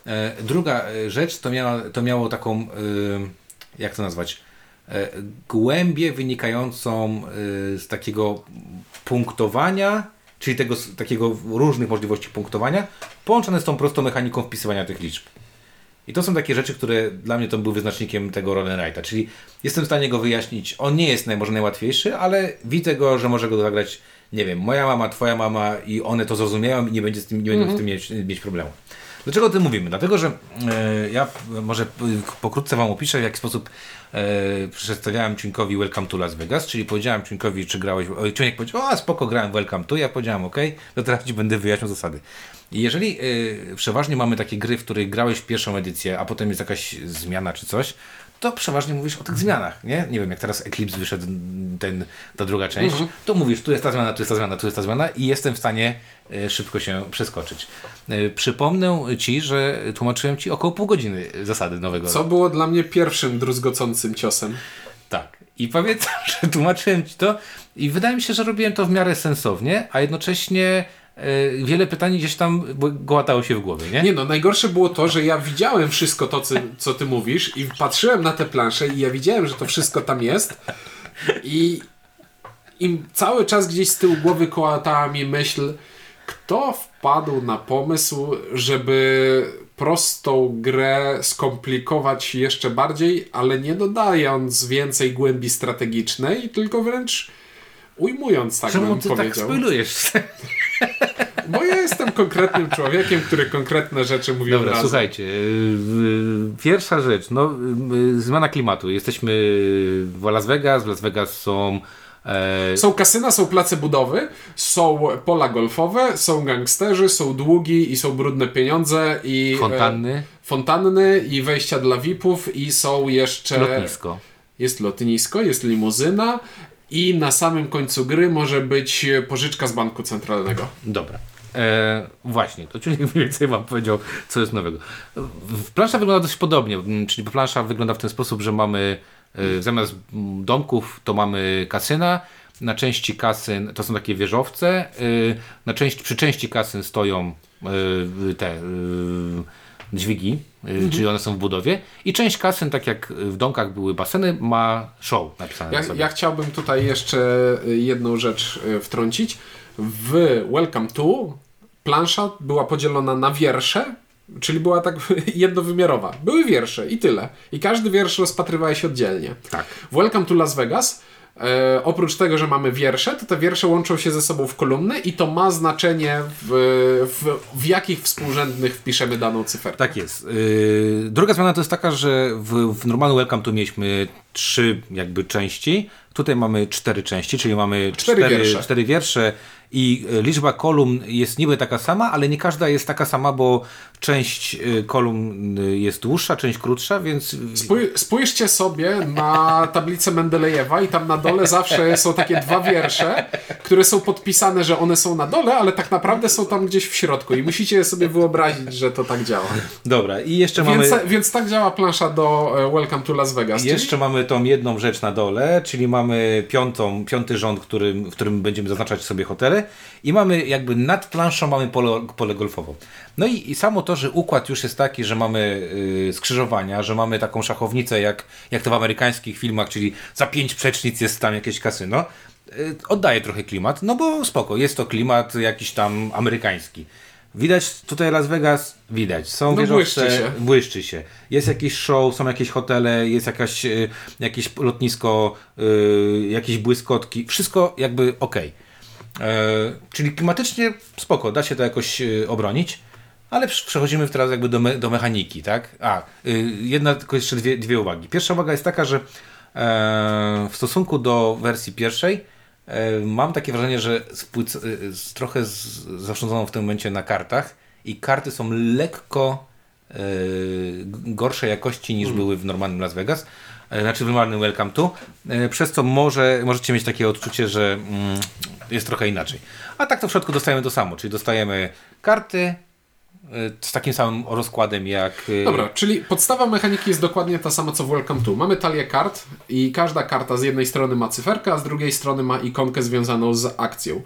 Speaker 1: E, Druga rzecz to, miała, to miało taką, jak to nazwać, głębię wynikającą z takiego punktowania, czyli tego takiego różnych możliwości punktowania, połączone z tą prostą mechaniką wpisywania tych liczb. I to są takie rzeczy, które dla mnie to był wyznacznikiem tego Roland Wrighta, czyli jestem w stanie go wyjaśnić. On nie jest może najłatwiejszy, ale widzę go, że może go zagrać, nie wiem, moja mama, twoja mama i one to zrozumieją i nie, będzie z tym, nie będą z tym mieć, mieć problemu. Dlaczego o tym mówimy? Dlatego, że e, ja może pokrótce Wam opiszę, w jaki sposób e, przedstawiałem Ciunkowi Welcome to Las Vegas, czyli powiedziałem Ciunkowi, czy grałeś, Ciunek powiedział, a spoko, grałem Welcome to, ja powiedziałem, ok, to teraz Ci będę wyjaśniał zasady. I jeżeli e, przeważnie mamy takie gry, w których grałeś w pierwszą edycję, a potem jest jakaś zmiana czy coś, to przeważnie mówisz o tych zmianach, nie? Nie wiem, jak teraz Eclipse wyszedł, ten, ta druga część, to mówisz, tu jest ta zmiana, tu jest ta zmiana, tu jest ta zmiana i jestem w stanie szybko się przeskoczyć. E, Przypomnę Ci, że tłumaczyłem Ci około pół godziny zasady nowego.
Speaker 2: Co było dla mnie pierwszym druzgocącym ciosem.
Speaker 1: Tak. I pamiętam, że tłumaczyłem Ci to i wydaje mi się, że robiłem to w miarę sensownie, a jednocześnie e, wiele pytań gdzieś tam gołatało się w głowie, nie?
Speaker 2: Nie no, najgorsze było to, że ja widziałem wszystko to, co, ty mówisz i patrzyłem na te plansze i ja widziałem, że to wszystko tam jest i, i cały czas gdzieś z tyłu głowy kołatała mi myśl, kto wpadł na pomysł, żeby prostą grę skomplikować jeszcze bardziej, ale nie dodając więcej głębi strategicznej, tylko wręcz ujmując, tak
Speaker 1: Czemu
Speaker 2: bym
Speaker 1: Ty
Speaker 2: powiedział.
Speaker 1: tak spoilujesz?
Speaker 2: Bo ja jestem konkretnym człowiekiem, który konkretne rzeczy mówi
Speaker 1: Dobra,
Speaker 2: razu.
Speaker 1: słuchajcie. yy, Pierwsza rzecz, no yy, zmiana klimatu. Jesteśmy w Las Vegas. W Las Vegas są
Speaker 2: Są kasyna, są place budowy, są pola golfowe, są gangsterzy, są długi i są brudne pieniądze i...
Speaker 1: fontanny,
Speaker 2: E, fontanny i wejścia dla VIP-ów i są jeszcze...
Speaker 1: lotnisko.
Speaker 2: Jest lotnisko, jest limuzyna i na samym końcu gry może być pożyczka z banku centralnego.
Speaker 1: Dobra. E, właśnie, to czyli mniej więcej Wam powiedział, co jest nowego. Plansza wygląda dość podobnie, czyli plansza wygląda w ten sposób, że mamy e, zamiast m, domków to mamy kasyna. Na części kasyn to są takie wieżowce. e, Na części, przy części kasyn stoją e, te e, dźwigi, e, czyli one są w budowie. I część kasyn, tak jak w domkach były baseny, ma show napisane
Speaker 2: Ja,
Speaker 1: na
Speaker 2: ja chciałbym tutaj jeszcze jedną rzecz wtrącić. W Welcome to plansza była podzielona na wiersze, czyli była tak jednowymiarowa. Były wiersze i tyle. I każdy wiersz rozpatrywałeś oddzielnie.
Speaker 1: Tak.
Speaker 2: W Welcome to Las Vegas e, oprócz tego, że mamy wiersze, to te wiersze łączą się ze sobą w kolumny i to ma znaczenie w, w, w jakich współrzędnych wpiszemy daną cyferkę.
Speaker 1: Tak jest. Yy, druga zmiana to jest taka, że w, w normalnym Welcome tu mieliśmy trzy jakby części. Tutaj mamy cztery części, czyli mamy
Speaker 2: Cztery
Speaker 1: cztery,
Speaker 2: wiersze.
Speaker 1: cztery wiersze i y, liczba kolumn jest niby taka sama, ale nie każda jest taka sama, bo część y, kolumn y, jest dłuższa, część krótsza, więc
Speaker 2: Spój- Spójrzcie sobie na tablicę Mendelejewa i tam na dole zawsze są takie dwa wiersze, które są podpisane, że one są na dole, ale tak naprawdę są tam gdzieś w środku i musicie sobie wyobrazić, że to tak działa.
Speaker 1: dobra. I jeszcze mamy...
Speaker 2: Więc, więc tak działa plansza do e, Welcome to Las Vegas.
Speaker 1: Jeszcze mamy tą jedną rzecz na dole, czyli mamy piątą, piąty rząd, którym, w którym będziemy zaznaczać sobie hotele i mamy jakby nad planszą mamy pole, pole golfowe. No i, i samo to, że układ już jest taki, że mamy y, skrzyżowania, że mamy taką szachownicę jak, jak to w amerykańskich filmach, czyli za pięć przecznic jest tam jakieś kasyno, y, oddaje trochę klimat, no bo spoko, jest to klimat jakiś tam amerykański. Widać tutaj Las Vegas? Widać. Są
Speaker 2: No,
Speaker 1: wieżowce,
Speaker 2: błyszczy się.
Speaker 1: błyszczy się. Jest jakiś show, są jakieś hotele, jest jakaś, y, jakieś lotnisko, y, jakieś błyskotki. Wszystko jakby ok. czyli klimatycznie spoko, da się to jakoś y, obronić. Ale prze- przechodzimy teraz jakby do, me, do mechaniki, tak? A, jedna tylko jeszcze dwie, dwie uwagi. Pierwsza uwaga jest taka, że e, w stosunku do wersji pierwszej e, mam takie wrażenie, że spłyc, z, trochę z, w tym momencie na kartach i karty są lekko e, gorszej jakości niż były w normalnym Las Vegas, e, znaczy w normalnym Welcome to, e, przez co może, możecie mieć takie odczucie, że mm, jest trochę inaczej. A tak to w środku dostajemy to samo, czyli dostajemy karty e, z takim samym rozkładem jak... e,
Speaker 2: Dobra, czyli podstawa mechaniki jest dokładnie ta sama co w Welcome to. Mamy talię kart i każda karta z jednej strony ma cyferkę, a z drugiej strony ma ikonkę związaną z akcją.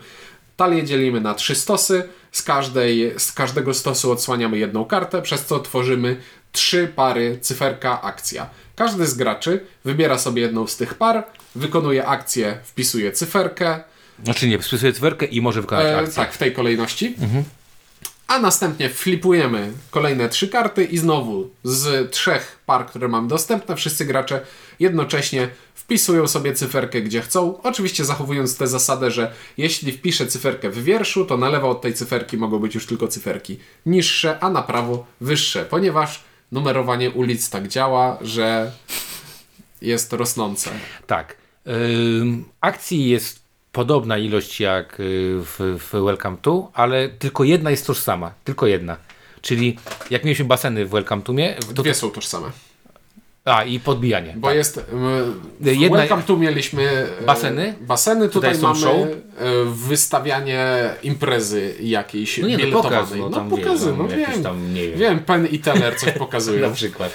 Speaker 2: Talię dzielimy na trzy stosy, z, każdej, z każdego stosu odsłaniamy jedną kartę, przez co tworzymy trzy pary cyferka akcja. Każdy z graczy wybiera sobie jedną z tych par, wykonuje akcję, wpisuje cyferkę,
Speaker 1: Znaczy nie, spisuje cyferkę i może wykonać
Speaker 2: E,
Speaker 1: akcję.
Speaker 2: tak, w tej kolejności. A następnie flipujemy kolejne trzy karty i znowu z trzech par, które mamy dostępne, wszyscy gracze jednocześnie wpisują sobie cyferkę gdzie chcą. Oczywiście zachowując tę zasadę, że jeśli wpiszę cyferkę w wierszu, to na lewo od tej cyferki mogą być już tylko cyferki niższe, a na prawo wyższe, ponieważ numerowanie ulic tak działa, że jest rosnące.
Speaker 1: Tak. Ym, akcji jest podobna ilość jak y, w, w Welcome to, ale tylko jedna jest tożsama. Tylko jedna. Czyli jak mieliśmy baseny w Welcome to, to,
Speaker 2: Dwie są tożsame.
Speaker 1: a i podbijanie.
Speaker 2: Bo
Speaker 1: tak.
Speaker 2: jest. W
Speaker 1: Jedna-
Speaker 2: Welcome tu mieliśmy. y,
Speaker 1: Baseny?
Speaker 2: Baseny, tutaj,
Speaker 1: Tutaj są
Speaker 2: mamy
Speaker 1: show?
Speaker 2: y, wystawianie imprezy jakiejś.
Speaker 1: No nie, no
Speaker 2: biletowanej.
Speaker 1: pokaz, no
Speaker 2: no pokazy,
Speaker 1: wiesz,
Speaker 2: no
Speaker 1: no,
Speaker 2: wiem.
Speaker 1: tam, nie wiem.
Speaker 2: Wiem, Penn i Teller coś
Speaker 1: Na
Speaker 2: pokazują.
Speaker 1: przykład.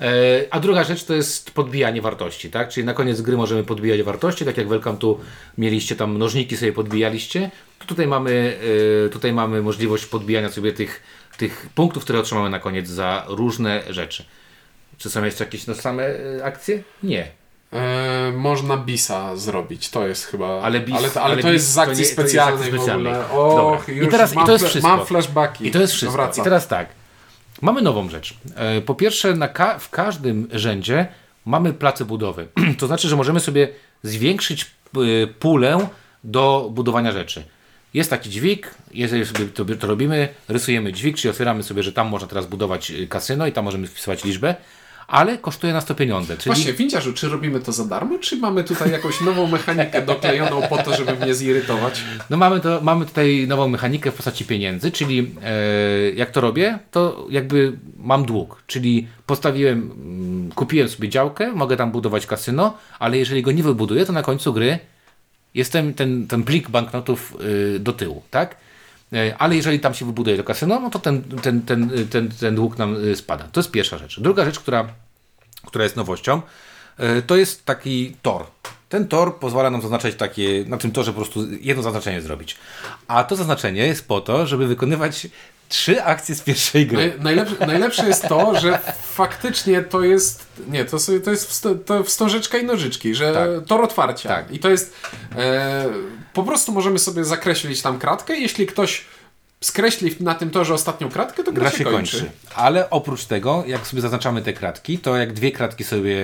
Speaker 1: E, A druga rzecz to jest podbijanie wartości, tak? Czyli na koniec gry możemy podbijać wartości, tak jak Welcome tu mieliście tam mnożniki sobie podbijaliście. To tutaj mamy, e, tutaj mamy możliwość podbijania sobie tych, tych punktów, które otrzymamy na koniec za różne rzeczy. Czy są jeszcze jakieś no, same e, akcje? Nie.
Speaker 2: E, można bisa zrobić, to jest chyba.
Speaker 1: Ale bis-
Speaker 2: ale, to- ale
Speaker 1: ale
Speaker 2: to jest
Speaker 1: bis
Speaker 2: z
Speaker 1: to
Speaker 2: akcji
Speaker 1: nie- to jest z
Speaker 2: specjalnej
Speaker 1: akcji
Speaker 2: ogóle.
Speaker 1: specjalnej.
Speaker 2: Och.
Speaker 1: I teraz- i to jest wszystko.
Speaker 2: mam flashbacki.
Speaker 1: I to jest wszystko. I teraz tak. Mamy nową rzecz. E, Po pierwsze, ka- w każdym rzędzie mamy place budowy. to znaczy, że możemy sobie zwiększyć e, pulę do budowania rzeczy. jest taki dźwig, jeżeli sobie to, to robimy, rysujemy dźwig, czyli otwieramy sobie, że tam można teraz budować y, kasyno i tam możemy wpisywać liczbę, ale kosztuje nas to pieniądze. Czyli
Speaker 2: Właśnie, windziarzu, czy robimy to za darmo, czy mamy tutaj jakąś nową mechanikę doklejoną po to, żeby mnie zirytować?
Speaker 1: No mamy, to, mamy tutaj nową mechanikę w postaci pieniędzy, czyli e, jak to robię, to jakby mam dług, czyli postawiłem, mm, kupiłem sobie działkę, mogę tam budować kasyno, ale jeżeli go nie wybuduję, to na końcu gry jestem ten, ten plik banknotów y, do tyłu, tak? E, Ale jeżeli tam się wybuduje to kasyno, no to ten, ten, ten, ten, ten dług nam y, spada. To jest pierwsza rzecz. Druga rzecz, która, która jest nowością, y, to jest taki tor. Ten tor pozwala nam zaznaczać takie, na tym torze po prostu jedno zaznaczenie zrobić. A to zaznaczenie jest po to, żeby wykonywać trzy akcje z pierwszej gry.
Speaker 2: Naj, najlepsze, najlepsze jest to, że faktycznie to jest. Nie, to, sobie, to jest wsto, to wstążeczka i nożyczki, że
Speaker 1: Tak.
Speaker 2: tor otwarcia.
Speaker 1: Tak.
Speaker 2: I to jest. E, po prostu możemy sobie zakreślić tam kratkę. Jeśli ktoś skreśli na tym torze ostatnią kratkę, to gra,
Speaker 1: Gra
Speaker 2: się
Speaker 1: się
Speaker 2: kończy.
Speaker 1: kończy. Ale oprócz tego, jak sobie zaznaczamy te kratki, to jak dwie kratki sobie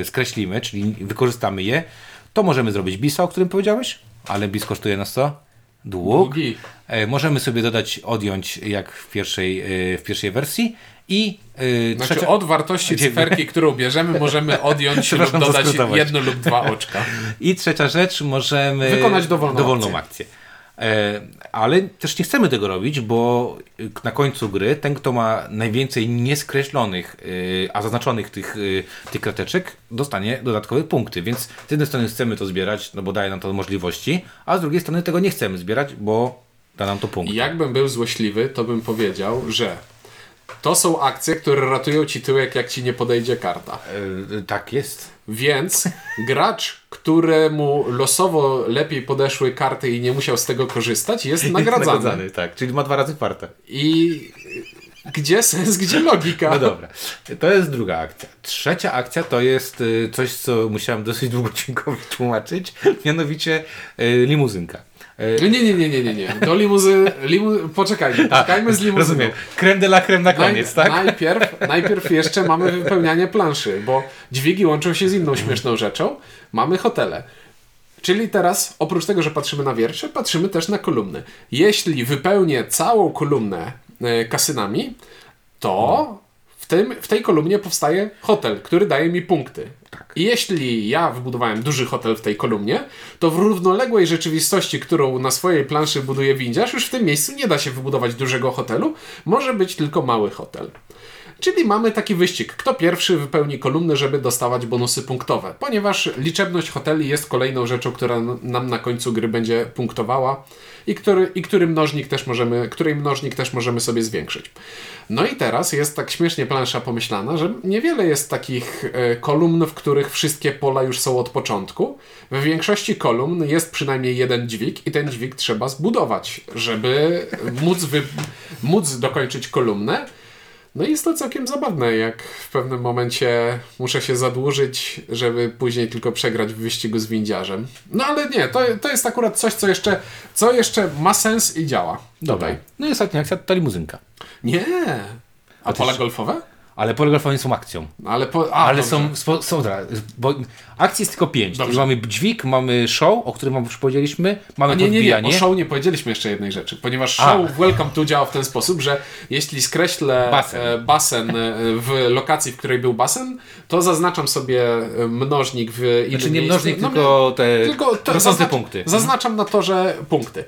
Speaker 1: e, skreślimy, czyli wykorzystamy je, to możemy zrobić bisa, o którym powiedziałeś, ale bis kosztuje nas co? Dług.
Speaker 2: Długi.
Speaker 1: E, Możemy sobie dodać, odjąć jak w pierwszej, e, w pierwszej wersji i e,
Speaker 2: Znaczy
Speaker 1: trzecia...
Speaker 2: od wartości cyferki, którą bierzemy, możemy odjąć lub dodać jedno lub dwa oczka.
Speaker 1: I trzecia rzecz, możemy
Speaker 2: Wykonać dowolną akcję.
Speaker 1: akcję. E, ale też nie chcemy tego robić, bo na końcu gry ten, kto ma najwięcej nieskreślonych, y, a zaznaczonych tych, y, tych krateczek, dostanie dodatkowe punkty. Więc z jednej strony chcemy to zbierać, no bo daje nam to możliwości, a z drugiej strony tego nie chcemy zbierać, bo da nam to punkty.
Speaker 2: Jakbym był złośliwy, to bym powiedział, że to są akcje, które ratują ci tyłek, jak ci nie podejdzie karta.
Speaker 1: E, tak jest.
Speaker 2: Więc gracz, któremu losowo lepiej podeszły karty i nie musiał z tego korzystać, jest nagradzany.
Speaker 1: tak. Czyli ma dwa razy farta.
Speaker 2: I gdzie sens, gdzie logika?
Speaker 1: No dobra, to jest druga akcja. Trzecia akcja to jest y, coś, co musiałem dosyć długocinkowo tłumaczyć, mianowicie y, limuzynka. Y,
Speaker 2: Nie, nie, nie, nie, nie, nie. Do limuzy... Limu... Poczekajmy, poczekajmy z limuzyną.
Speaker 1: Rozumiem. Creme de la creme na koniec,
Speaker 2: Naj-
Speaker 1: tak?
Speaker 2: Najpierw, najpierw jeszcze mamy wypełnianie planszy, bo dźwigi łączą się z inną śmieszną rzeczą. Mamy hotele. Czyli teraz, oprócz tego, że patrzymy na wiersze, patrzymy też na kolumny. Jeśli wypełnię całą kolumnę e, kasynami, to w, tym, w tej kolumnie powstaje hotel, który daje mi punkty. I jeśli ja wybudowałem duży hotel w tej kolumnie, to w równoległej rzeczywistości, którą na swojej planszy buduje windziarz, już w tym miejscu nie da się wybudować dużego hotelu, może być tylko mały hotel. Czyli mamy taki wyścig. Kto pierwszy wypełni kolumny, żeby dostawać bonusy punktowe. Ponieważ liczebność hoteli jest kolejną rzeczą, która nam na końcu gry będzie punktowała i który, i który mnożnik też możemy, której mnożnik też możemy sobie zwiększyć. No i teraz jest tak śmiesznie plansza pomyślana, że niewiele jest takich e, kolumn, w których wszystkie pola już są od początku. W większości kolumn jest przynajmniej jeden dźwig i ten dźwig trzeba zbudować, żeby móc, wy, móc dokończyć kolumnę. No i jest to całkiem zabawne, jak w pewnym momencie muszę się zadłużyć, żeby później tylko przegrać w wyścigu z windziarzem. No ale nie, to, to jest akurat coś, co jeszcze, co jeszcze ma sens i działa.
Speaker 1: Dobra.
Speaker 2: Tutaj.
Speaker 1: No i ostatnia akcja to limuzynka.
Speaker 2: Nie. A pola
Speaker 1: się-
Speaker 2: golfowe?
Speaker 1: Ale nie są akcją.
Speaker 2: No Ale, po, a,
Speaker 1: Ale są, spo- są bo akcji jest tylko pięć.
Speaker 2: Dobrze.
Speaker 1: Mamy dźwig, mamy show, o którym wam już powiedzieliśmy, mamy
Speaker 2: A nie, nie, nie,
Speaker 1: podbijanie.
Speaker 2: o show nie powiedzieliśmy jeszcze jednej rzeczy, ponieważ
Speaker 1: A.
Speaker 2: show Welcome to działa w ten sposób, że jeśli skreślę
Speaker 1: Basen.
Speaker 2: basen, basen e, w lokacji, w której był basen, to zaznaczam sobie e, mnożnik w innym
Speaker 1: Znaczy nie mnożnik,
Speaker 2: No,
Speaker 1: tylko te
Speaker 2: tylko to zaznacz-
Speaker 1: punkty.
Speaker 2: Zaznaczam na torze punkty.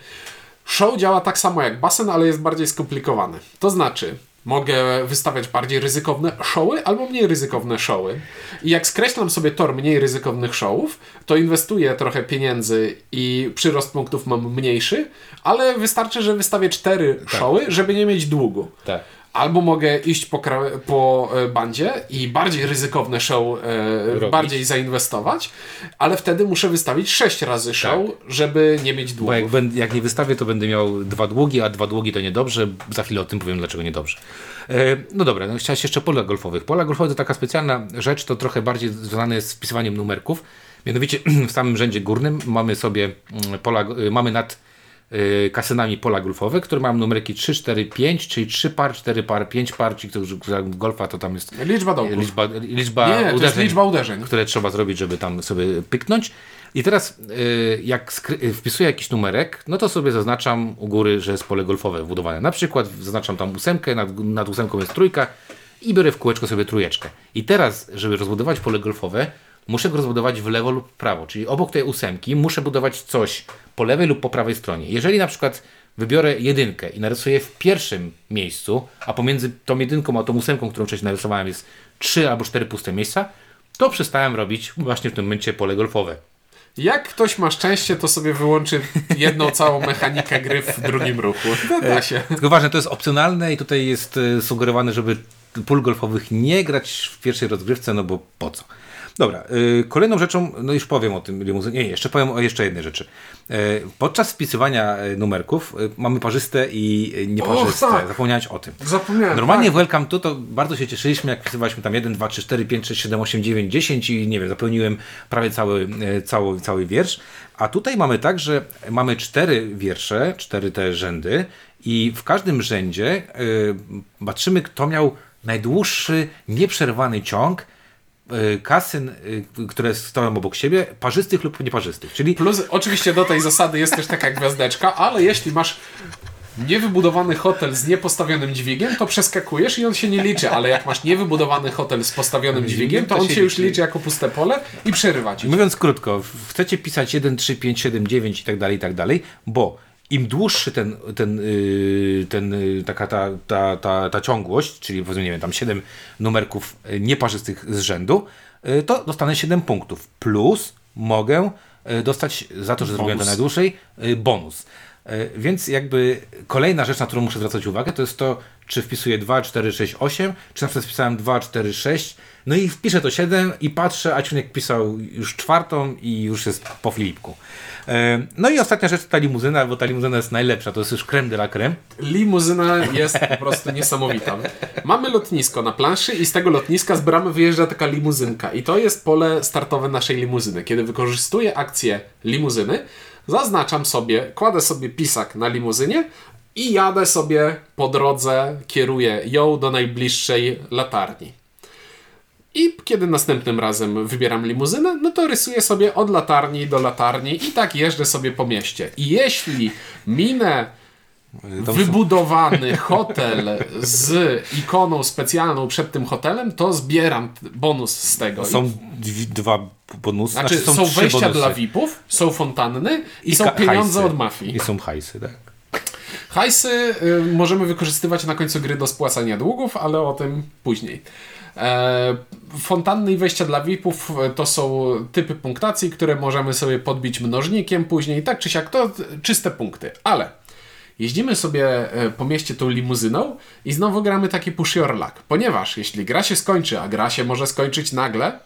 Speaker 2: Show działa tak samo jak basen, ale jest bardziej skomplikowany. To znaczy, mogę wystawiać bardziej ryzykowne showy albo mniej ryzykowne showy. I jak skreślam sobie tor mniej ryzykownych showów, to inwestuję trochę pieniędzy i przyrost punktów mam mniejszy, ale wystarczy, że wystawię cztery showy, żeby nie mieć długu.
Speaker 1: Tak.
Speaker 2: Albo mogę iść po, po e, bandzie i bardziej ryzykowne show e, bardziej zainwestować, ale wtedy muszę wystawić sześć razy show, żeby nie mieć długu.
Speaker 1: Bo jak, będę, jak nie wystawię, to będę miał dwa długi, a dwa długi to niedobrze. Za chwilę o tym powiem, dlaczego niedobrze. E, no dobra, no chciałeś jeszcze pola golfowych. Pola golfowe to taka specjalna rzecz, to trochę bardziej związane jest z wpisywaniem numerków. Mianowicie w samym rzędzie górnym mamy sobie mm, pola, y, mamy nad kasynami pola golfowe, które mają numerki 3, 4, 5, czyli 3 par, 4 par, 5 par, ci, którzy w golfa, to tam jest
Speaker 2: Liczba dołków.
Speaker 1: liczba, liczba
Speaker 2: Nie, to jest
Speaker 1: uderzeń,
Speaker 2: liczba uderzeń.
Speaker 1: które trzeba zrobić, żeby tam sobie pyknąć. I teraz y, jak y, wpisuję jakiś numerek, no to sobie zaznaczam u góry, że jest pole golfowe wbudowane. Na przykład zaznaczam tam ósemkę, nad, nad ósemką jest trójka i biorę w kółeczko sobie trójeczkę. I teraz, żeby rozbudować pole golfowe, muszę go rozbudować w lewo lub prawo, czyli obok tej ósemki muszę budować coś po lewej lub po prawej stronie. Jeżeli na przykład wybiorę jedynkę i narysuję w pierwszym miejscu, a pomiędzy tą jedynką a tą ósemką, którą wcześniej narysowałem jest trzy albo cztery puste miejsca, to przestałem robić właśnie w tym momencie pole golfowe.
Speaker 2: Jak ktoś ma szczęście, to sobie wyłączy jedną całą mechanikę gry w drugim ruchu. To da się.
Speaker 1: Tylko ważne, to jest opcjonalne i tutaj jest e, sugerowane, żeby pól golfowych nie grać w pierwszej rozgrywce, no bo po co? Dobra, y, kolejną rzeczą, no już powiem o tym limuzynie, nie, jeszcze powiem o jeszcze jednej rzeczy. E, Podczas wpisywania e, numerków e, mamy parzyste i nieparzyste.
Speaker 2: Och, tak.
Speaker 1: Zapomniałeś o tym.
Speaker 2: Zapomniałem.
Speaker 1: Normalnie
Speaker 2: tak.
Speaker 1: w Welcome to, to bardzo się cieszyliśmy, jak wpisywaliśmy tam 1, 2, 3, 4, 5, 6, 7, 8, 9, 10 i nie wiem, zapełniłem prawie cały, e, cały, cały wiersz. A tutaj mamy tak, że mamy cztery wiersze, cztery te rzędy i w każdym rzędzie y, patrzymy, kto miał najdłuższy, nieprzerwany ciąg y, kasyn, y, które stoją obok siebie, parzystych lub nieparzystych. Czyli
Speaker 2: Plus, oczywiście do tej zasady jest też taka gwiazdeczka, ale jeśli masz niewybudowany hotel z niepostawionym dźwigiem, to przeskakujesz i on się nie liczy, ale jak masz niewybudowany hotel z postawionym dźwigiem, to on się już liczy jako puste pole i przerywa ci.
Speaker 1: Mówiąc krótko, chcecie pisać 1, 3, 5, 7, 9 i tak dalej, i tak dalej, bo im dłuższy ten, ten, yy, ten yy, taka ta, ta, ta, ta ciągłość, czyli powiedzmy, nie wiem, tam 7 numerków yy, nieparzystych z rzędu, to dostanę 7 punktów. Plus mogę dostać za to, że zrobiłem to
Speaker 2: Bonus.
Speaker 1: najdłużej, bonus. Więc jakby kolejna rzecz, na którą muszę zwracać uwagę, to jest to, czy wpisuję 2, 4, 6, 8, czy na przykład wpisałem 2, 4, 6, no i wpiszę to 7 i patrzę, a Ciunek pisał już czwartą i już jest po Filipku. E, No i ostatnia rzecz to ta limuzyna, bo ta limuzyna jest najlepsza, to jest już creme de la creme.
Speaker 2: Limuzyna jest po prostu niesamowita. Mamy lotnisko na planszy i z tego lotniska z bramy wyjeżdża taka limuzynka. I to jest pole startowe naszej limuzyny. Kiedy wykorzystuję akcję limuzyny, zaznaczam sobie, kładę sobie pisak na limuzynie i jadę sobie po drodze, kieruję ją do najbliższej latarni. I kiedy następnym razem wybieram limuzynę, no to rysuję sobie od latarni do latarni i tak jeżdżę sobie po mieście. I jeśli minę wybudowany hotel z ikoną specjalną przed tym hotelem, to zbieram bonus z tego. I-
Speaker 1: Są dwa bonusy,
Speaker 2: znaczy, są,
Speaker 1: trzy
Speaker 2: wejścia
Speaker 1: bonusy.
Speaker 2: dla VIP-ów, są fontanny i, są
Speaker 1: ka-
Speaker 2: pieniądze
Speaker 1: hajsy.
Speaker 2: od mafii.
Speaker 1: I są hajsy, tak.
Speaker 2: Hajsy y, możemy wykorzystywać na końcu gry do spłacania długów, ale o tym później. E, fontanny i wejścia dla VIP-ów e, to są typy punktacji, które możemy sobie podbić mnożnikiem później, tak czy siak, to czyste punkty. Ale jeździmy sobie e, po mieście tą limuzyną i znowu gramy taki push your luck, ponieważ jeśli gra się skończy, a gra się może skończyć nagle,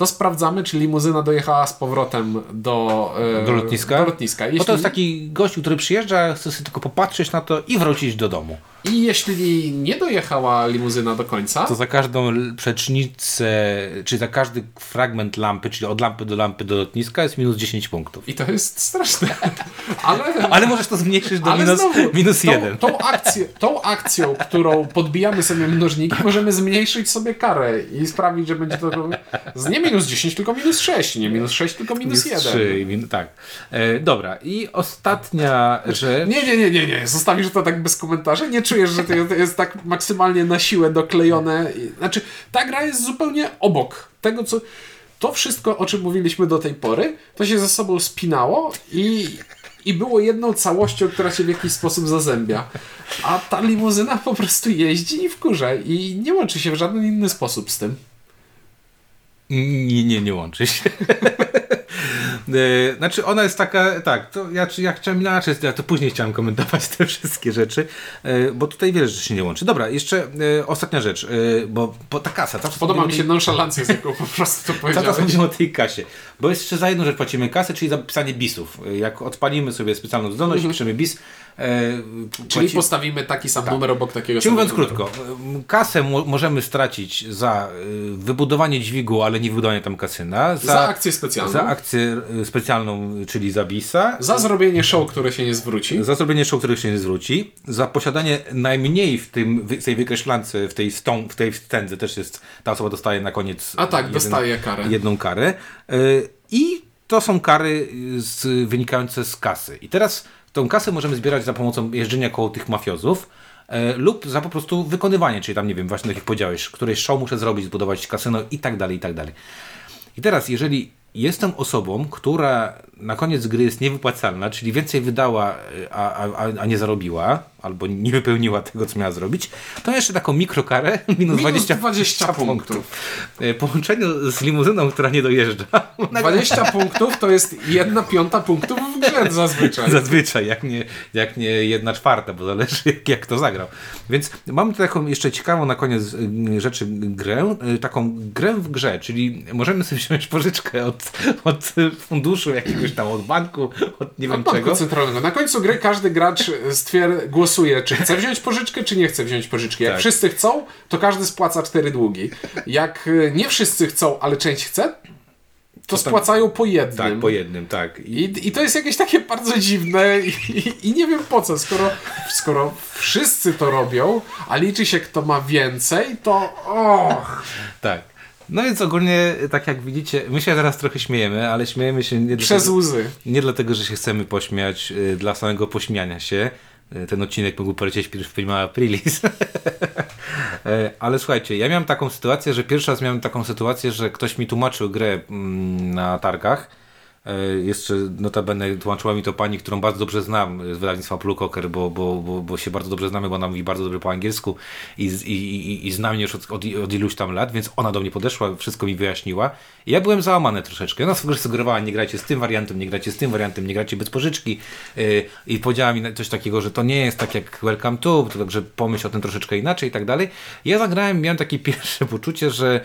Speaker 2: to sprawdzamy, czy limuzyna dojechała z powrotem do, e,
Speaker 1: Do lotniska?
Speaker 2: Do lotniska.
Speaker 1: Bo
Speaker 2: Jeśli
Speaker 1: to jest taki gościu, który przyjeżdża, chce sobie tylko popatrzeć na to i wrócić do domu.
Speaker 2: I jeśli nie dojechała limuzyna do końca,
Speaker 1: To za każdą przecznicę, czy za każdy fragment lampy, czyli od lampy do lampy do lotniska jest minus 10 punktów.
Speaker 2: i to jest straszne, ale,
Speaker 1: Ale możesz to zmniejszyć do minus,
Speaker 2: znowu,
Speaker 1: minus
Speaker 2: tą,
Speaker 1: 1.
Speaker 2: Tą, akcję, tą akcją, którą podbijamy sobie mnożniki, możemy zmniejszyć sobie karę i sprawić, że będzie to z nie minus 10, tylko minus 6, nie minus 6, tylko minus 1.
Speaker 1: 3, min, tak. E, dobra, i ostatnia rzecz.
Speaker 2: Nie, nie, nie, nie, nie. Zostawisz to tak bez komentarza? Nie czujesz, że to jest- tak maksymalnie na siłę doklejone? Znaczy, ta gra jest zupełnie obok tego, co... To wszystko, o czym mówiliśmy do tej pory, to się ze sobą spinało i, i było jedną całością, która się w jakiś sposób zazębia. A ta limuzyna po prostu jeździ i wkurza i nie łączy się w żaden inny sposób z tym.
Speaker 1: Nie, nie, nie łączy się. E, Znaczy ona jest taka, tak, to ja, czy ja chciałem inaczej, ja to później chciałem komentować te wszystkie rzeczy, e, bo tutaj wiesz, że się nie łączy. Dobra, jeszcze e, ostatnia rzecz, bo, bo ta kasa. Cały
Speaker 2: Podoba mi się nonszalancja, z jaką po prostu to
Speaker 1: Cały czas
Speaker 2: powiedziałeś.
Speaker 1: mówimy o tej kasie, bo jest jeszcze za jedną rzecz płacimy kasę, czyli za pisanie bisów. Jak odpalimy sobie specjalną zdolność i piszemy bis, e,
Speaker 2: Czyli
Speaker 1: płaci-
Speaker 2: postawimy taki sam numer obok takiego
Speaker 1: Czyli mówiąc krótko, kasę mo- możemy stracić za wybudowanie dźwigu, ale nie wybudowanie tam kasyna. Za,
Speaker 2: Za akcję specjalną.
Speaker 1: Za akcję specjalną, czyli za bisa.
Speaker 2: Za zrobienie show, które się nie zwróci.
Speaker 1: Za zrobienie show, których się nie zwróci. Za posiadanie najmniej w, tym, w tej wykreślance, w tej, stą, w tej wstędze też jest, ta osoba dostaje na koniec
Speaker 2: A tak,
Speaker 1: jeden-
Speaker 2: dostaje karę.
Speaker 1: jedną karę. Y, I to są kary z, wynikające z kasy. I teraz tą kasę możemy zbierać za pomocą jeżdżenia koło tych mafiozów e, lub za po prostu wykonywanie, czyli tam, nie wiem, właśnie tak jak powiedziałeś, której show muszę zrobić, zbudować kasyno i tak dalej, i tak dalej. I teraz, jeżeli jestem osobą, która na koniec gry jest niewypłacalna, czyli więcej wydała, a, a, a nie zarobiła, albo nie wypełniła tego, co miała zrobić, to jeszcze taką mikrokarę, minus,
Speaker 2: Minus
Speaker 1: 20,
Speaker 2: 20 punktów.
Speaker 1: E, Połączeniu z limuzyną, która nie dojeżdża.
Speaker 2: 20 punktów to jest jedna piąta punktów zazwyczaj.
Speaker 1: Zazwyczaj, jak nie, jak nie jedna czwarta, bo zależy jak, jak to zagrał. Więc mamy taką jeszcze ciekawą na koniec y, rzeczy grę, y, taką grę w grze, czyli możemy sobie wziąć pożyczkę od, od funduszu jakiegoś tam, od banku, od nie wiem
Speaker 2: Od
Speaker 1: czego.
Speaker 2: banku centralnego. Na końcu gry każdy gracz stwier- głosuje, czy chce wziąć pożyczkę, czy nie chce wziąć pożyczki. Jak
Speaker 1: Tak.
Speaker 2: wszyscy chcą, to każdy spłaca cztery długi. Jak y, nie wszyscy chcą, ale część chce, to, spłacają po jednym.
Speaker 1: Tak, po jednym, tak. I
Speaker 2: I, I to jest jakieś takie bardzo dziwne i, i, i nie wiem po co, skoro, skoro wszyscy to robią, a liczy się kto ma więcej, to och,
Speaker 1: tak. No więc ogólnie, tak jak widzicie, my się teraz trochę śmiejemy, ale śmiejemy się nie
Speaker 2: przez
Speaker 1: dlatego,
Speaker 2: łzy.
Speaker 1: nie dlatego, że się chcemy pośmiać, y, dla samego pośmiania się. Y, Ten odcinek mógł polecieć w prima aprilis. E, Ale słuchajcie, ja miałem taką sytuację, że pierwszy raz miałem taką sytuację, że ktoś mi tłumaczył grę mm, na targach. E, Jeszcze notabene tłumaczyła mi to pani, którą bardzo dobrze znam z wydawnictwa Blue Cocker, bo, bo, bo, bo się bardzo dobrze znamy, bo ona mówi bardzo dobrze po angielsku i, i, i, i zna mnie już od, od, od iluś tam lat, więc ona do mnie podeszła, wszystko mi wyjaśniła. I ja byłem załamany troszeczkę. Ona sugerowała, nie grajcie z tym wariantem, nie grajcie z tym wariantem, nie grajcie bez pożyczki. Yy, I powiedziała mi coś takiego, że to nie jest tak jak Welcome to, także pomyśl o tym troszeczkę inaczej i tak dalej. Ja zagrałem, miałem takie pierwsze poczucie, że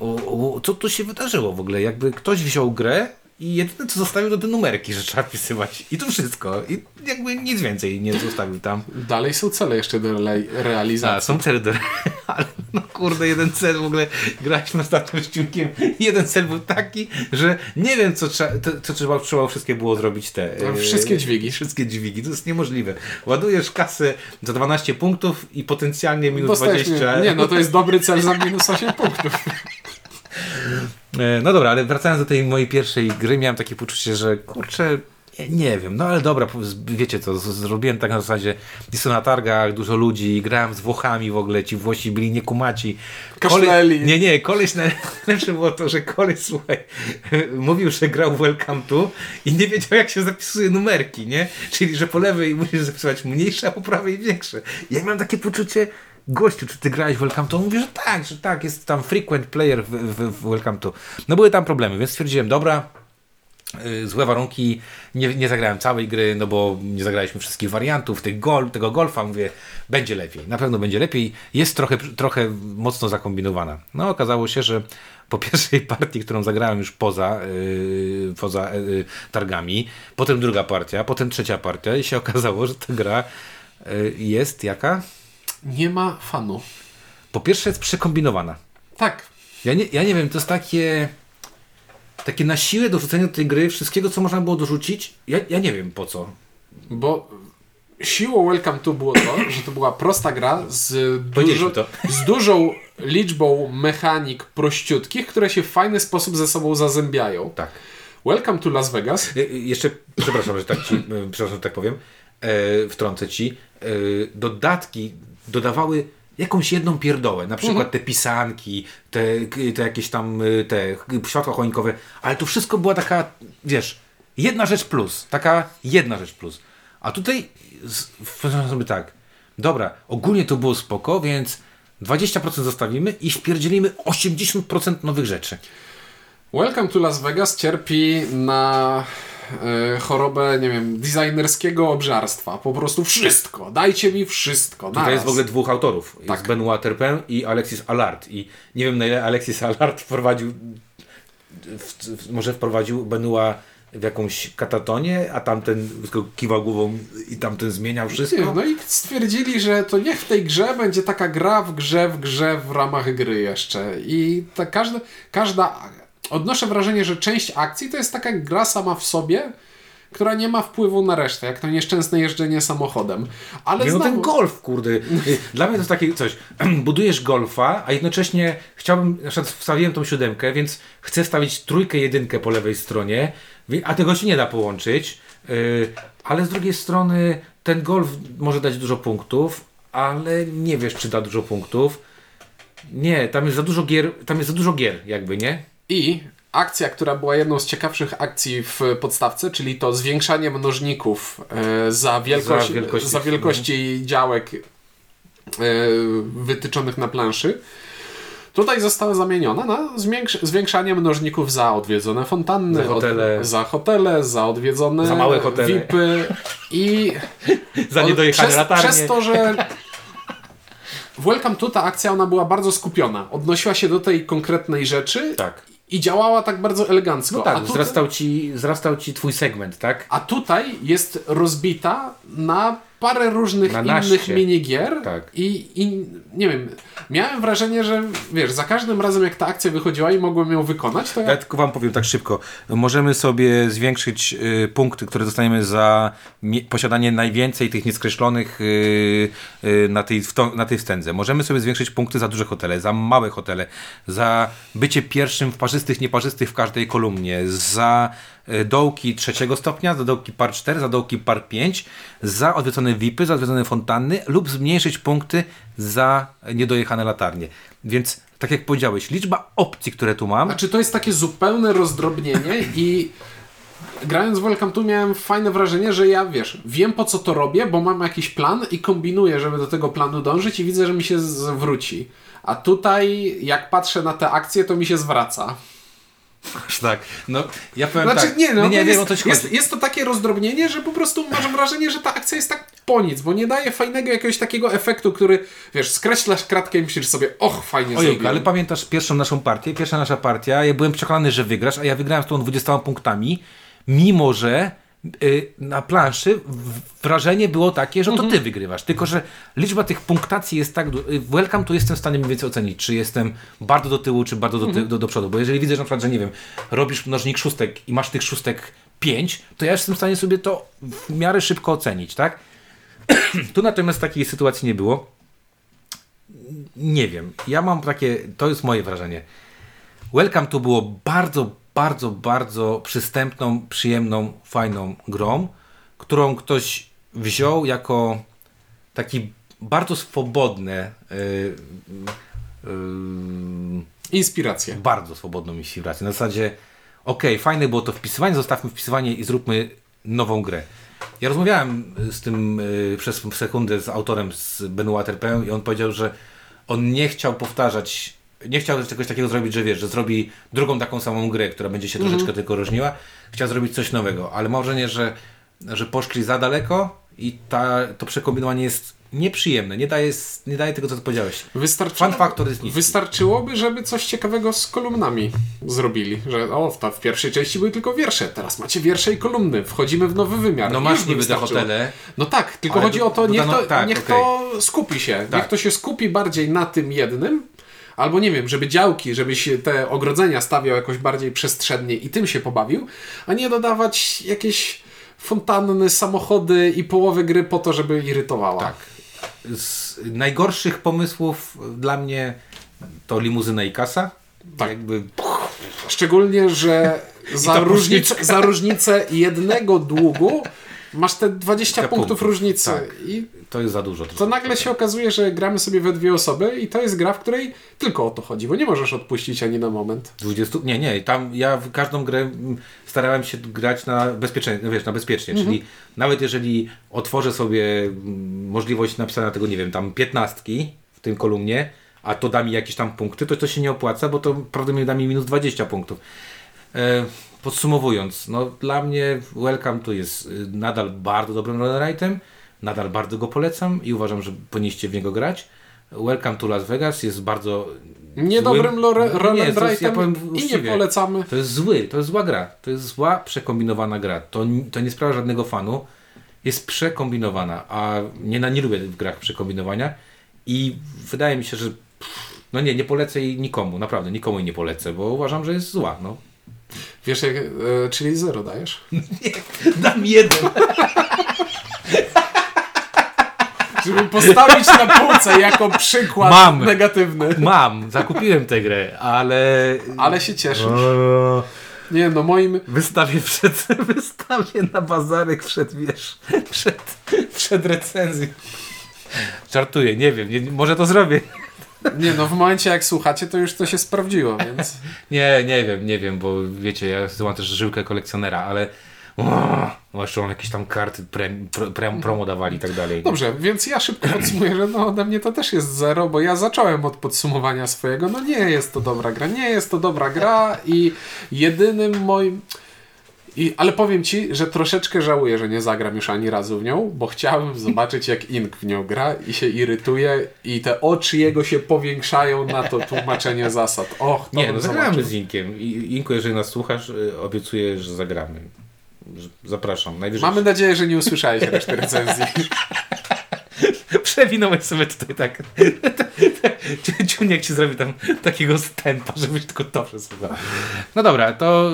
Speaker 1: o, o, co tu się wydarzyło w ogóle? Jakby ktoś wziął grę i jedyne co zostawił to te numerki, że trzeba wpisywać. I to wszystko. I jakby nic więcej nie zostawił tam.
Speaker 2: Dalej są cele jeszcze do rele-
Speaker 1: A,
Speaker 2: realizacji.
Speaker 1: są cele do... Ale no kurde, jeden cel w ogóle graliśmy ostatnio z Ciunkiem i jeden cel był taki, że nie wiem co trzeba, to, co trzeba, trzeba wszystkie było zrobić te...
Speaker 2: No,
Speaker 1: e,
Speaker 2: wszystkie dźwigi.
Speaker 1: Wszystkie dźwigi, to jest niemożliwe. Ładujesz kasę za 12 punktów i potencjalnie minus
Speaker 2: Dostajesz-
Speaker 1: 20.
Speaker 2: Nie, no to jest dobry cel za minus 8 punktów.
Speaker 1: E, No dobra, ale wracając do tej mojej pierwszej gry, miałem takie poczucie, że kurczę, nie, nie wiem, no ale dobra, wiecie co, zrobiłem tak na zasadzie, jestem na targach, dużo ludzi, grałem z Włochami w ogóle, ci Włosi byli niekumaci.
Speaker 2: Kaszleli.
Speaker 1: nie, nie, koleś, najlepsze było to, że koleś, słuchaj, mówił, że grał Welcome to i nie wiedział jak się zapisuje numerki, nie? Czyli, że po lewej musisz zapisywać mniejsze, a po prawej większe. Ja miałem takie poczucie, gościu, czy ty grałeś w Welcome to? On mówi, że tak, że tak, jest tam frequent player w, w, w Welcome to. No były tam problemy, więc stwierdziłem, dobra, y, złe warunki, nie, nie zagrałem całej gry, no bo nie zagraliśmy wszystkich wariantów, tych gol, tego golfa, mówię, będzie lepiej, na pewno będzie lepiej, jest trochę, trochę mocno zakombinowana. No okazało się, że po pierwszej partii, którą zagrałem już poza, yy, poza yy, targami, potem druga partia, potem trzecia partia i się okazało, że ta gra yy, jest jaka?
Speaker 2: Nie ma fanu.
Speaker 1: Po pierwsze jest przekombinowana.
Speaker 2: Tak.
Speaker 1: Ja nie, ja nie wiem, to jest takie takie na siłę dorzucenie do tej gry wszystkiego, co można było dorzucić. Ja, ja nie wiem po co.
Speaker 2: Bo siłą Welcome to było to, że to była prosta gra z, dużo, z dużą liczbą mechanik prościutkich, które się w fajny sposób ze sobą zazębiają.
Speaker 1: Tak.
Speaker 2: Welcome to Las Vegas.
Speaker 1: Y, Jeszcze, przepraszam, że tak ci, przepraszam, że tak powiem, e, wtrącę ci. E, dodatki dodawały jakąś jedną pierdołę, na przykład te pisanki, te, te jakieś tam te światła choinkowe, ale to wszystko była taka, wiesz, jedna rzecz plus, taka jedna rzecz plus. A tutaj powiedziałem sobie tak, dobra, ogólnie to było spoko, więc 20% zostawimy i wpierdzielimy 80% nowych rzeczy.
Speaker 2: Welcome to Las Vegas cierpi na e, chorobę, nie wiem, designerskiego obżarstwa. Po prostu wszystko. Dajcie mi wszystko.
Speaker 1: Tutaj
Speaker 2: naraz.
Speaker 1: jest w ogóle dwóch autorów.
Speaker 2: Tak.
Speaker 1: Jest Benoit Turpin i Alexis Allard. I nie wiem na ile Alexis Allard wprowadził, w, w, może wprowadził Benoit w jakąś katatonię, a tamten tylko kiwał głową i tamten zmieniał wszystko.
Speaker 2: Nie, no i stwierdzili, że to niech w tej grze będzie taka gra w grze, w grze w ramach gry jeszcze. I ta każda, każda odnoszę wrażenie, że część akcji to jest taka gra sama w sobie, która nie ma wpływu na resztę, jak to nieszczęsne jeżdżenie samochodem. Ale
Speaker 1: Nie, no
Speaker 2: znowu,
Speaker 1: ten golf, kurde. Y, Dla mnie to jest takie coś. Budujesz golfa, a jednocześnie chciałbym, na przykład wstawiłem tą siódemkę, więc chcę stawić trójkę, jedynkę po lewej stronie, A tego się nie da połączyć. Yy, ale z drugiej strony ten golf może dać dużo punktów, ale nie wiesz, czy da dużo punktów. Nie, tam jest za dużo gier, tam jest za dużo gier, jakby, nie?
Speaker 2: I akcja, która była jedną z ciekawszych akcji w podstawce, czyli to zwiększanie mnożników e, za, wielkość,
Speaker 1: Za wielkości-
Speaker 2: za wielkości działek e, wytyczonych na planszy. Tutaj została zamieniona na zwiększ- zwiększanie mnożników za odwiedzone fontanny,
Speaker 1: Za hotele.
Speaker 2: Od, za hotele, za odwiedzone
Speaker 1: Za małe hotele.
Speaker 2: VIPy i
Speaker 1: Za niedojechane
Speaker 2: przez,
Speaker 1: latarnie.
Speaker 2: przez to, że Welcome to ta akcja ona była bardzo skupiona. Odnosiła się do tej konkretnej rzeczy
Speaker 1: Tak.
Speaker 2: I działała tak bardzo elegancko.
Speaker 1: No tak,
Speaker 2: tutaj,
Speaker 1: wzrastał ci, wzrastał ci twój segment, tak?
Speaker 2: a tutaj jest rozbita na parę różnych
Speaker 1: Na
Speaker 2: innych
Speaker 1: naście.
Speaker 2: minigier
Speaker 1: Tak.
Speaker 2: i, i nie wiem, miałem wrażenie, że wiesz, za każdym razem jak ta akcja wychodziła i mogłem ją wykonać, to ja
Speaker 3: Ja tylko wam powiem tak szybko. Możemy sobie zwiększyć y, punkty, które dostaniemy za posiadanie najwięcej tych nieskreślonych y, y, na, tej, to, na tej wstędze. Możemy sobie zwiększyć punkty za duże hotele, za małe hotele, za bycie pierwszym w parzystych, nieparzystych w każdej kolumnie, za dołki trzeciego stopnia, za dołki par 4, za dołki par 5, za odwiedzone VIPy, za odwiedzone fontanny lub zmniejszyć punkty za niedojechane latarnie. Więc tak jak powiedziałeś, liczba opcji, które tu mam,
Speaker 2: Znaczy to jest takie zupełne rozdrobnienie i grając w Welcome to miałem fajne wrażenie, że ja wiesz, wiem po co to robię, bo mam jakiś plan i kombinuję, żeby do tego planu dążyć i widzę, że mi się zwróci. A tutaj jak patrzę na te akcje, to mi się zwraca.
Speaker 1: Tak. No, ja powiem
Speaker 2: Znaczy
Speaker 1: tak.
Speaker 2: nie, no
Speaker 1: nie,
Speaker 2: to
Speaker 1: wiem o
Speaker 2: jest,
Speaker 1: co
Speaker 2: jest, jest to takie rozdrobnienie, że po prostu masz wrażenie, że ta akcja jest tak po nic, bo nie daje fajnego jakiegoś takiego efektu, który wiesz, skreślasz kratkę i myślisz sobie, och, fajnie
Speaker 3: Ojej,
Speaker 2: zrobiłem.
Speaker 3: ale pamiętasz pierwszą naszą partię? Pierwsza nasza partia, ja byłem przekonany, że wygrasz, a ja wygrałem z tą 20 punktami, mimo że na planszy wrażenie było takie, że to ty wygrywasz. Tylko, że liczba tych punktacji jest tak... y, Welcome to jestem w stanie mniej więcej ocenić, czy jestem bardzo do tyłu, czy bardzo do, ty, do, do przodu. Bo jeżeli widzę, że na przykład, że nie wiem, robisz mnożnik szóstek i masz tych szóstek 5, to ja jestem w stanie sobie to w miarę szybko ocenić, tak? tu natomiast takiej sytuacji nie było. Nie wiem. Ja mam takie, to jest moje wrażenie. Welcome to było bardzo, bardzo, bardzo przystępną, przyjemną, fajną grą, którą ktoś wziął jako taki bardzo swobodne, yy, yy,
Speaker 2: Inspiracje.
Speaker 3: bardzo swobodną inspirację. Na zasadzie, okej, fajne było to wpisywanie, zostawmy wpisywanie i zróbmy nową grę. Ja rozmawiałem z tym y, przez sekundę z autorem, z Benoit Terpin i on powiedział, że on nie chciał powtarzać, nie chciał czegoś takiego zrobić, że wiesz, że zrobi drugą taką samą grę, która będzie się troszeczkę tylko różniła. Chciał zrobić coś nowego, ale mam wrażenie, że, że poszli za daleko i ta, to przekombinowanie jest nieprzyjemne. Nie daje, nie daje tego, co ty powiedziałeś.
Speaker 2: Wystarczyło,
Speaker 3: Fun factor jest niski.
Speaker 2: Wystarczyłoby, żeby coś ciekawego z kolumnami zrobili. Że o, w, ta, w pierwszej części były tylko wiersze, teraz macie wiersze i kolumny, wchodzimy w nowy wymiar.
Speaker 1: No masz niby te hotele.
Speaker 2: No tak, tylko
Speaker 1: Ale
Speaker 2: chodzi
Speaker 1: do-
Speaker 2: o to, niech,
Speaker 1: dodano-
Speaker 2: to,
Speaker 1: tak,
Speaker 2: niech
Speaker 1: okej.
Speaker 2: to skupi się.
Speaker 1: Tak.
Speaker 2: Niech to się skupi bardziej na tym jednym, albo nie wiem, żeby działki, żeby się te ogrodzenia stawiał jakoś bardziej przestrzennie i tym się pobawił, a nie dodawać jakieś fontanny, samochody i połowy gry po to, żeby irytowała.
Speaker 1: Tak. Z najgorszych pomysłów dla mnie to limuzyna i kasa.
Speaker 2: Tak.
Speaker 1: Jakby,
Speaker 2: Szczególnie, że za,
Speaker 1: ta
Speaker 2: różnicę, za różnicę jednego długu masz te 20
Speaker 1: Te
Speaker 2: punktów
Speaker 1: punktów,
Speaker 2: różnicy.
Speaker 1: tak.
Speaker 2: I
Speaker 1: to jest za dużo.
Speaker 2: to nagle się okazuje, że gramy sobie we dwie osoby i to jest gra, w której tylko o to chodzi, bo nie możesz odpuścić ani na moment.
Speaker 1: 20, nie, nie, tam ja w każdą grę starałem się grać na bezpiecznie, wiesz, na bezpiecznie, czyli nawet jeżeli otworzę sobie możliwość napisania tego, nie wiem, tam piętnastki w tym kolumnie, a to da mi jakieś tam punkty, to to się nie opłaca, bo to prawdopodobnie da mi minus 20 punktów. E, podsumowując, no dla mnie Welcome to jest y, nadal bardzo dobrym rolleritem, nadal bardzo go polecam i uważam, że powinniście w niego grać. Welcome to Las Vegas jest bardzo
Speaker 2: Niedobrym
Speaker 1: jest- ja powiem
Speaker 2: i nie polecamy.
Speaker 1: To jest zły, to jest zła gra. To jest zła, przekombinowana gra. To, to nie sprawia żadnego fanu. Jest przekombinowana, a nie, na- nie lubię w grach przekombinowania i wydaje mi się, że pff, no nie, nie polecę jej nikomu, naprawdę nikomu jej nie polecę, bo uważam, że jest zła. No.
Speaker 2: Wiesz, jak, e, czyli zero dajesz.
Speaker 1: Dam jeden.
Speaker 2: Żeby postawić na półce jako przykład
Speaker 1: Mam.
Speaker 2: negatywny.
Speaker 1: Mam, zakupiłem tę grę, ale...
Speaker 2: Ale się cieszysz.
Speaker 1: O,
Speaker 2: Nie, no moim...
Speaker 1: Wystawię przed, wystawię na bazarek przed, wiesz, przed, przed recenzją. Żartuję, nie wiem, nie, może to zrobię.
Speaker 2: Nie, no w momencie jak słuchacie, to już to się sprawdziło, więc...
Speaker 1: Nie, nie wiem, nie wiem, bo wiecie, ja mam też żyłkę kolekcjonera, ale o, no jeszcze mam jakieś tam karty prem, pro, prem, promo dawali i tak dalej.
Speaker 2: Dobrze, więc ja szybko podsumuję, że no ode mnie to też jest zero, bo ja zacząłem od podsumowania swojego. No nie jest to dobra gra, nie jest to dobra gra i jedynym moim... I, ale powiem ci, że troszeczkę żałuję, że nie zagram już ani razu w nią, bo chciałem zobaczyć, jak Ink w nią gra i się irytuje, i te oczy jego się powiększają na to tłumaczenie zasad. Och, to
Speaker 1: Nie, no
Speaker 2: zobaczył.
Speaker 1: zagramy z Inkiem. I- Inku, jeżeli nas słuchasz, y, obiecuję, że zagramy. Zapraszam. Najwyżej
Speaker 2: Mamy nadzieję, że nie usłyszałeś reszty recenzji.
Speaker 1: Przewinąłeś sobie tutaj tak. Ciuniek ci zrobi tam takiego stępa, żebyś tylko to przesłuchał. No dobra, to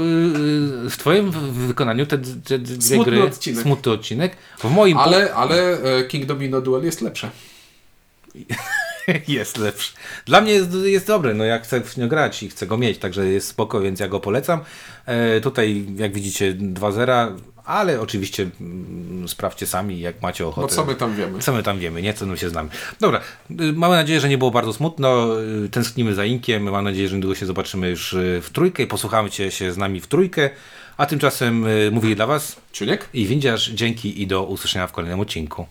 Speaker 1: yy, w twoim wykonaniu te, te, dwie
Speaker 2: Smutny
Speaker 1: gry...
Speaker 2: odcinek.
Speaker 1: Smutny odcinek. W moim
Speaker 2: Ale, ale e, King Domino Duel jest lepsze.
Speaker 1: jest lepszy. Dla mnie jest, jest dobry, no ja chcę w niego grać i chcę go mieć, także jest spoko, więc ja go polecam. E, tutaj, jak widzicie, 2-0, ale oczywiście mm, sprawdźcie sami, jak macie ochotę.
Speaker 2: Bo co my tam wiemy?
Speaker 1: Co my tam wiemy, nie? Co my się znamy. Dobra, y, mamy nadzieję, że nie było bardzo smutno. y, Tęsknimy za Inkiem. Mam nadzieję, że niedługo się zobaczymy już y, w trójkę i posłuchamy cię się z nami w trójkę. A tymczasem mówili dla Was
Speaker 2: Ciuniek?
Speaker 1: i Windziarz. Dzięki i do usłyszenia w kolejnym odcinku.